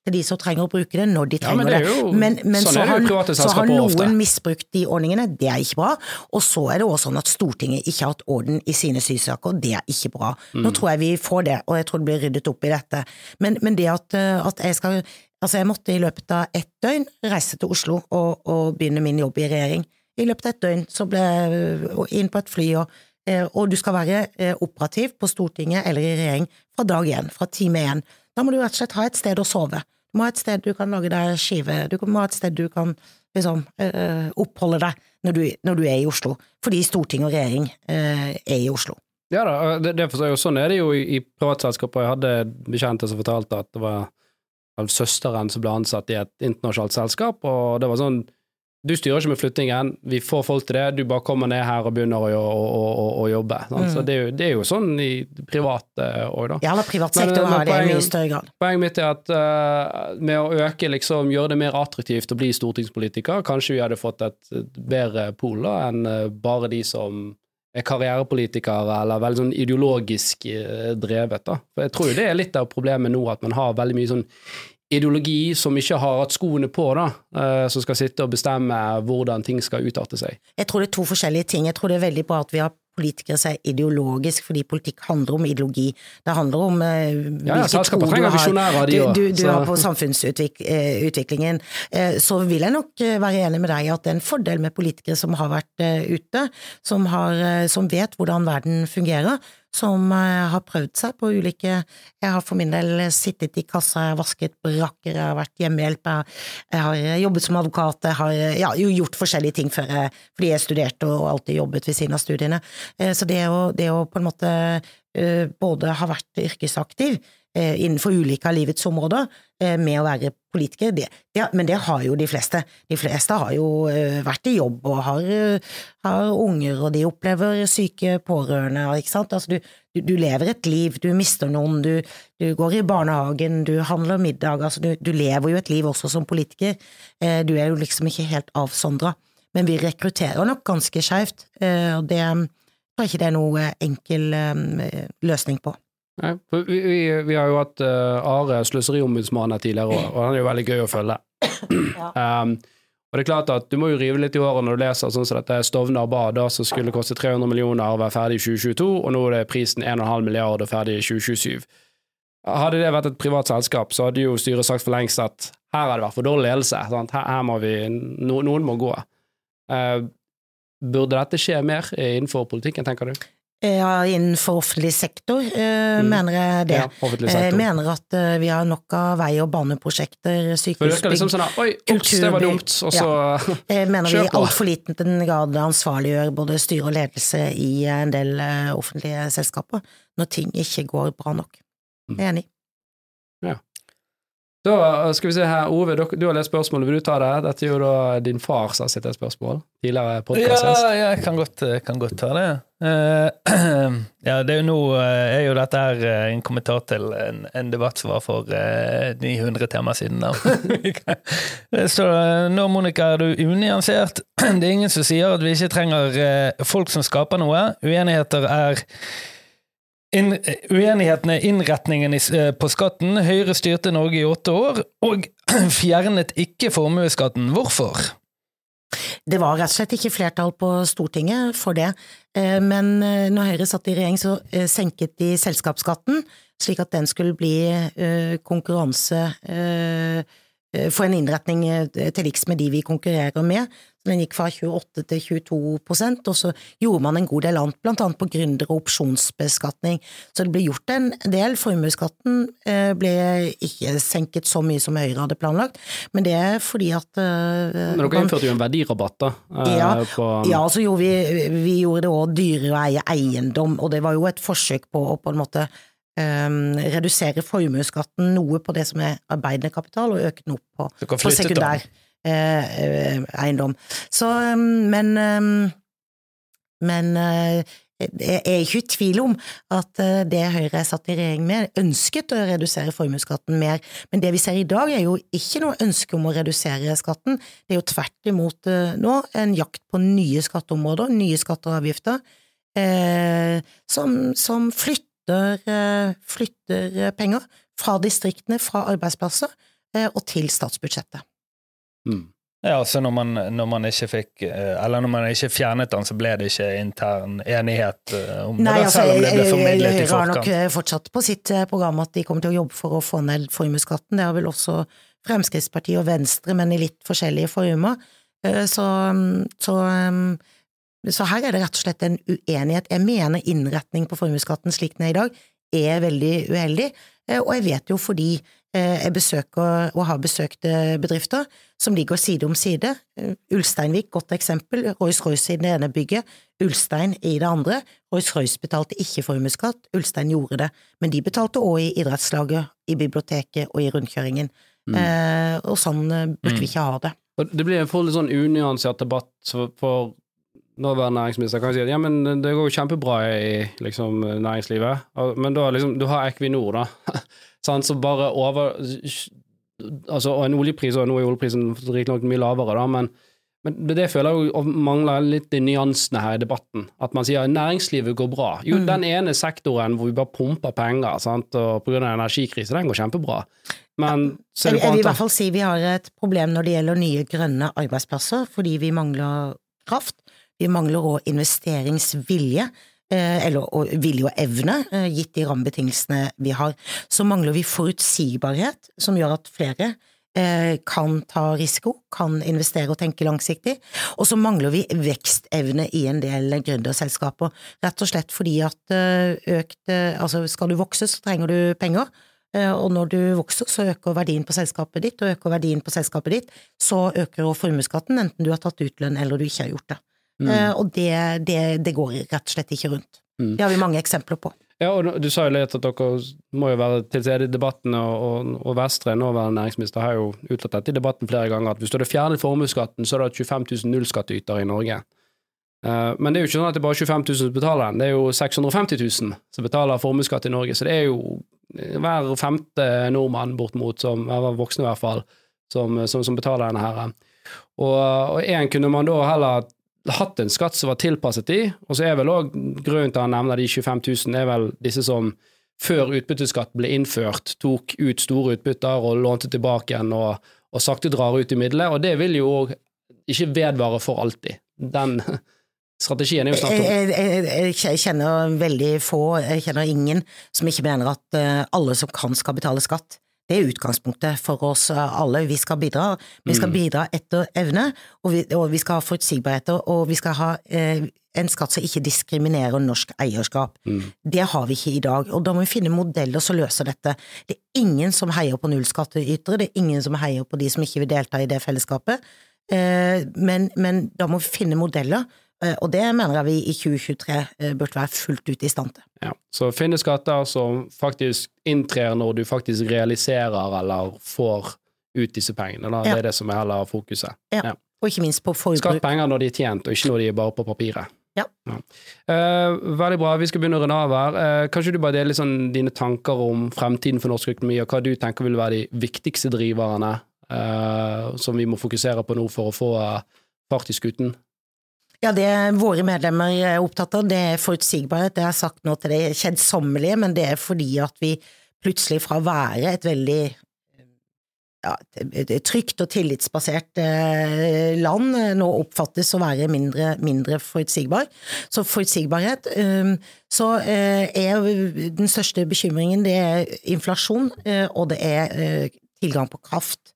til de som trenger å bruke det, når de Ja, men trenger det jo- Men, men sånn så, det har, i så har noen ofte. misbrukt de ordningene, det er ikke bra. Og så er det også sånn at Stortinget ikke har hatt orden i sine sysaker, det er ikke bra. Mm. Nå tror jeg vi får det, og jeg tror det blir ryddet opp i dette. Men, men det at, eh, at jeg skal Altså, jeg måtte i løpet av ett døgn reise til Oslo og, og begynne min jobb i regjering. I løpet av et døgn så ble jeg inn på et fly, og, eh, og du skal være eh, operativ på Stortinget eller i regjering fra dag én, fra time én. Da må du rett og slett ha et sted å sove. Du må ha et sted du kan lage deg skive, du må ha et sted du kan liksom eh, oppholde deg når du, når du er i Oslo. Fordi storting og regjering eh, er i Oslo. Ja da, det, det forstår jo. Sånn er det jo i, i privatselskaper. Jeg hadde bekjente som fortalte at det var søsteren som ble ansatt i et internasjonalt selskap, og det var sånn du styrer ikke med flyttingen, vi får folk til det, du bare kommer ned her og begynner å, å, å, å jobbe. Mm. Så det er, jo, det er jo sånn i privat òg, da. Ja, eller privat sektor har det i mye større grad. Poenget mitt er at uh, med å øke, liksom, gjøre det mer attraktivt å bli stortingspolitiker, kanskje vi hadde fått et bedre pol da, enn eh, bare de som er karrierepolitikere eller veldig sånn ideologisk eh, drevet. da. For Jeg tror jo det er litt av problemet nå, at man har veldig mye sånn ideologi som ikke har hatt skoene på, da, eh, som skal sitte og bestemme hvordan ting skal utarte seg. Jeg tror det er to forskjellige ting. Jeg tror det er veldig bra at vi har politikere som er ideologisk, fordi politikk handler om ideologi. Det handler om eh, Ja, ja, hvilke tro du har. du, du, du har på samfunnsutviklingen. Eh, så vil jeg nok være enig med deg at det er en fordel med politikere som har vært ute, som, har, som vet hvordan verden fungerer, som eh, har prøvd seg på ulike Jeg har for min del sittet i kassa, jeg har vasket brakker, jeg har vært hjemmehjelp, jeg, har eh, jobbet som advokat, jeg har eh, ja, gjort forskjellige ting før jeg, fordi jeg studerte og alltid jobbet ved siden av studiene. Så det å, det å på en måte både ha vært yrkesaktiv, innenfor ulike av livets områder eh, med å være politiker. Det, det, men det har jo de fleste. De fleste har jo eh, vært i jobb og har, eh, har, unger, og de opplever syke pårørende. Ikke sant? Altså, du, du, du, lever et liv, du mister noen, du, du går i barnehagen, du handler middag. Altså, du, lever jo et liv også som politiker. Eh, du er jo liksom ikke helt avsondra. Men vi rekrutterer nok ganske skeivt, og det tror jeg ikke det er noe enkel løsning på. Nei, vi, vi, vi, har jo hatt uh, Are, sløseriombudsmann, her tidligere òg, og han er jo veldig gøy å følge. Ja. Um, og det er klart at Du må jo rive litt i håret når du leser sånn som dette Stovner bad, da, som skulle koste 300 millioner og være ferdig i 2022, og nå er det prisen 1,5 milliard og ferdig i 2027. Hadde det vært et privat selskap, så hadde jo styret sagt for lengst at her har det vært for dårlig ledelse. Her, her, må vi, no, Noen må gå. Uh, burde dette skje mer innenfor politikken, tenker du? Ja, innenfor offentlig sektor eh, mm. mener jeg det. Ja, jeg mener at eh, vi har nok av vei- og baneprosjekter, sykehusbygg, liksom sånn, Oi, ups, det var dumt, og så ja. Jeg mener vi i altfor liten grad ansvarliggjør både styre og ledelse i en del eh, offentlige selskaper når ting ikke går bra nok. Jeg er enig. Ja. Da skal vi se her, Ove, du har lest spørsmålet, vil du ta det? Dette er jo da din far som har sett et spørsmål. Tidligere podkastgjest. Ja, jeg kan godt, kan godt ta det. Uh, ja, det er jo nå uh, er jo dette her uh, en kommentar til en, en, debatt som var for 900 timer siden. Så nå, Monica, er du unyansert. Det er ingen som sier at vi ikke trenger folk som skaper noe. Uenigheter er in, uenighetene er innretningen eh, på skatten. Høyre styrte Norge i åtte år, og fjernet ikke formuesskatten. Hvorfor? Det var rett og slett ikke flertall på Stortinget for det, eh, men eh, når Høyre satt i regjering, så senket de selskapsskatten, slik at den skulle bli konkurranse få en innretning til liks med de vi konkurrerer med. Den gikk fra 28 til 22% og så gjorde man en god del annet, blant annet på gründer- og opsjonsbeskatning. Så det ble gjort en del. Formuesskatten eh, ble ikke senket så mye som Høyre hadde planlagt, men det er fordi at Men dere innførte jo en verdirabatt, da? Ja, på... ja, så gjorde vi, vi gjorde det òg dyrere å eie eiendom, og det var jo et forsøk på å på en måte redusere formuesskatten noe på det som er arbeidende kapital, og øke den opp på, på sekundær. Eh, eh, eiendom. Så, um, men um, Men eh, jeg er ikke i tvil om at det Høyre er satt i regjering med, ønsket å redusere formuesskatten mer, men det vi ser i dag er jo ikke noe ønske om å redusere skatten, det er jo tvert imot nå en jakt på nye skatteområder, nye skatter og avgifter, eh, som, som flytter, eh, flytter, penger fra distriktene, fra arbeidsplasser, eh, og til statsbudsjettet. Mm. Ja, så når man, når man, ikke fikk eh, Eller når man ikke fjernet den, så ble det ikke intern enighet eh, om Nei, det, altså, selv om det ble formidlet i forkant? Høyre har nok eh, fortsatt på sitt program at de kommer til å jobbe for å få ned formuesskatten. Det har vel også Fremskrittspartiet og Venstre, men i litt forskjellige former. Så, så, så her er det rett og slett en uenighet. Jeg mener innretning på formuesskatten slik den er i dag, er veldig uheldig, og jeg vet jo fordi Eh, jeg besøker og har besøkt eh, bedrifter som ligger side om side. Eh, Ulsteinvik, godt eksempel. Rolls-Royce i det ene bygget, Ulstein i det andre. Rolls-Royce betalte ikke formuesskatt, Ulstein gjorde det, men de betalte òg i idrettslaget, i biblioteket og i rundkjøringen. Mm. Eh, og sånn burde mm. vi ikke ha det. Det blir en litt sånn unyansert debatt for nåværende næringsminister kan si at ja, men det går jo kjempebra i liksom, næringslivet, men da liksom, du har Equinor, da. sånn, så bare over Altså, og en oljepris, og nå er oljeprisen riktignok mye lavere, da, men, men det føler jeg jo mangler litt de nyansene her i debatten. At man sier at næringslivet går bra. Jo, mm. den ene sektoren hvor vi bare pumper penger, sant, og av energikrise, den går kjempebra. Men ja, jeg vil i hvert fall si vi har et problem når det gjelder nye grønne arbeidsplasser, fordi vi mangler kraft. Vi mangler òg investeringsvilje. Eh, eller vilje og evne, eh, gitt de rammebetingelsene vi har. Så mangler vi forutsigbarhet, som gjør at flere eh, kan ta risiko, kan investere og tenke langsiktig. Og så mangler vi vekstevne i en del gründerselskaper, rett og slett fordi at økt Altså, skal du vokse, så trenger du penger. Og når du vokser, så øker verdien på selskapet ditt, og øker verdien på selskapet ditt, så øker også formuesskatten, enten du har tatt ut lønn eller du ikke har gjort det. Mm. Uh, og det, det, det, går rett og slett ikke rundt. Mm. Det har vi mange eksempler på. Ja, og du sa jo litt at dere må jo være til stede i debatten, og, og, Vestre, nåværende næringsminister, har jo uttalt dette i debatten flere ganger, at hvis du hadde fjernet formuesskatten, så hadde du hatt 25 000 nullskattytere i Norge. Uh, men det er jo ikke sånn at det er bare 25 000 som betaler den, det er jo 650 000 som betaler formuesskatt i Norge, så det er jo hver femte nordmann bortimot, som, hver voksne i hvert fall, som, som, som betaler denne her. Og én kunne man da heller hatt en skatt som var tilpasset de, og så er vel òg grunnen til han nevner de 25 000, er vel disse som før utbytteskatt ble innført, tok ut store utbytter og lånte tilbake igjen og, og sakte drar ut i middelet, og det vil jo ikke vedvare for alltid. Den Strategien er jo snart tom. Jeg, jeg, kjenner veldig få, jeg kjenner ingen, som ikke mener at eh, alle som kan skal betale skatt. Det er utgangspunktet for oss alle. Vi skal bidra. Vi skal mm. bidra etter evne, og vi, og vi skal ha forutsigbarhet, og vi skal ha eh, en skatt som ikke diskriminerer norsk eierskap. Mm. Det har vi ikke i dag, og da må vi finne modeller som løser dette. Det er ingen som heier på nullskattytere, det er ingen som heier på de som ikke vil delta i det fellesskapet, eh, men, men da må vi finne modeller og det mener jeg vi i 2023 eh, burde være fullt ut i stand til. Ja, Så finne skatter som faktisk inntrer når du faktisk realiserer eller får ut disse pengene. Da. Det er det som er heller fokuset. Ja. ja. Og ikke minst på forbruk. Skatt penger når de er tjent, og ikke når de er bare på papiret. Ja. ja. Uh, veldig bra. Vi skal begynne å runde av her. Uh, kanskje du bare deler sånn, dine tanker om fremtiden for norsk økonomi, og hva du tenker vil være de viktigste driverne uh, som vi må fokusere på nå for å få fart i skuten? Ja, det våre medlemmer er opptatt av, det er forutsigbarhet. Det har jeg sagt nå til det kjedsommelige, men det er fordi at vi plutselig fra å være et veldig ja, trygt og tillitsbasert eh, land nå oppfattes å være mindre, mindre forutsigbar. Så forutsigbarhet. Eh, så eh, er den største bekymringen det er inflasjon, og det er tilgang på kraft.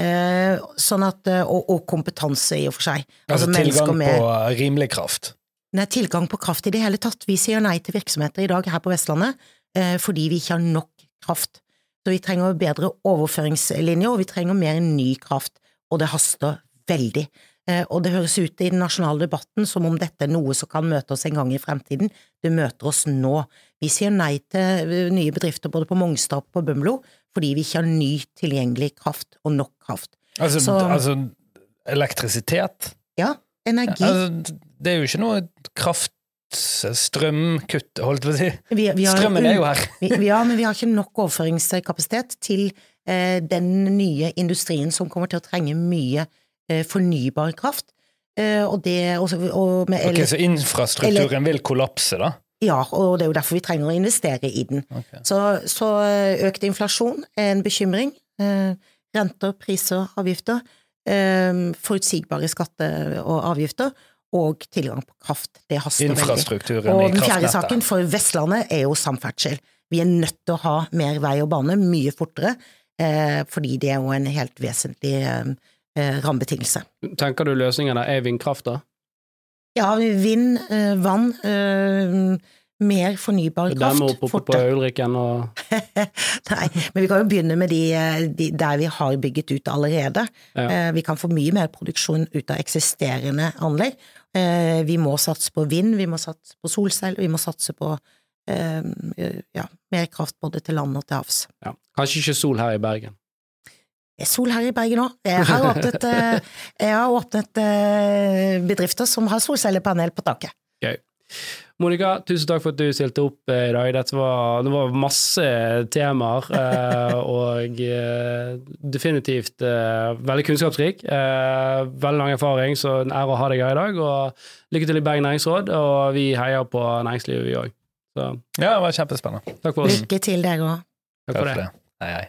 Eh, sånn at, eh, og, og, kompetanse, i og for seg. Altså, altså tilgang med, på rimelig kraft? Nei, tilgang på kraft i det hele tatt. Vi sier nei til virksomheter i dag her på Vestlandet eh, fordi vi ikke har nok kraft. Så vi trenger bedre overføringslinjer, og vi trenger mer ny kraft. Og det haster veldig. Eh, og det høres ut i den nasjonale debatten som om dette er noe som kan møte oss en gang i fremtiden. Det møter oss nå. Vi sier nei til eh, nye bedrifter både på Mongstad og på Bømlo fordi vi ikke har ny tilgjengelig kraft og nok kraft. Altså, Så, altså elektrisitet? Ja. Energi. Altså, det er jo ikke noe kraft strømkutt, holdt jeg på å si. Vi, vi har, Strømmen er jo her. vi, ja, men vi har ikke nok overføringskapasitet til eh, den nye industrien som kommer til å trenge mye eh, fornybar kraft. Eh, og det, og, og med, ok, Så infrastrukturen vil kollapse, da? Ja, og det er jo derfor vi trenger å investere i den. Okay. Så, så, eh, økt inflasjon er en bekymring. Eh, renter, priser, avgifter. Eh, forutsigbare skatter og avgifter. Og tilgang på kraft. Det haster veldig. Og den fjerde saken for Vestlandet er jo samferdsel. Vi er nødt til å ha mer vei og bane mye fortere, eh, fordi det er jo en helt vesentlig eh, eh rammebetingelse. Tenker du løsningen er vindkraft, da? Ja, vind, eh, vann, eh, mer fornybar kraft. Demme opp oppe på Ulriken og Nei, men vi kan jo begynne med de, de, der vi har bygget ut allerede. Ja. Eh, vi kan få mye mer produksjon ut av eksisterende anlegg. Vi må satse på vind, vi må satse på solceller, vi må satse på ja, mer kraft både til land og til havs. Ja. Kanskje ikke sol her i Bergen? Sol her i Bergen òg. Jeg har åpnet, eh, jeg har åpnet eh, bedrifter som har solcellepanel på taket. Gøy. Monica, tusen takk for at du stilte opp eh, i dag. Dette var, det var masse temaer, og definitivt veldig kunnskapsrik. Veldig lang erfaring, så en ære å ha deg her i dag. Og lykke til i Bergen næringsråd, og vi heier på næringslivet, vi òg. Ja, det var kjempespennende. Takk for oss. Lykke til dere òg. Takk for det. Hei, hei.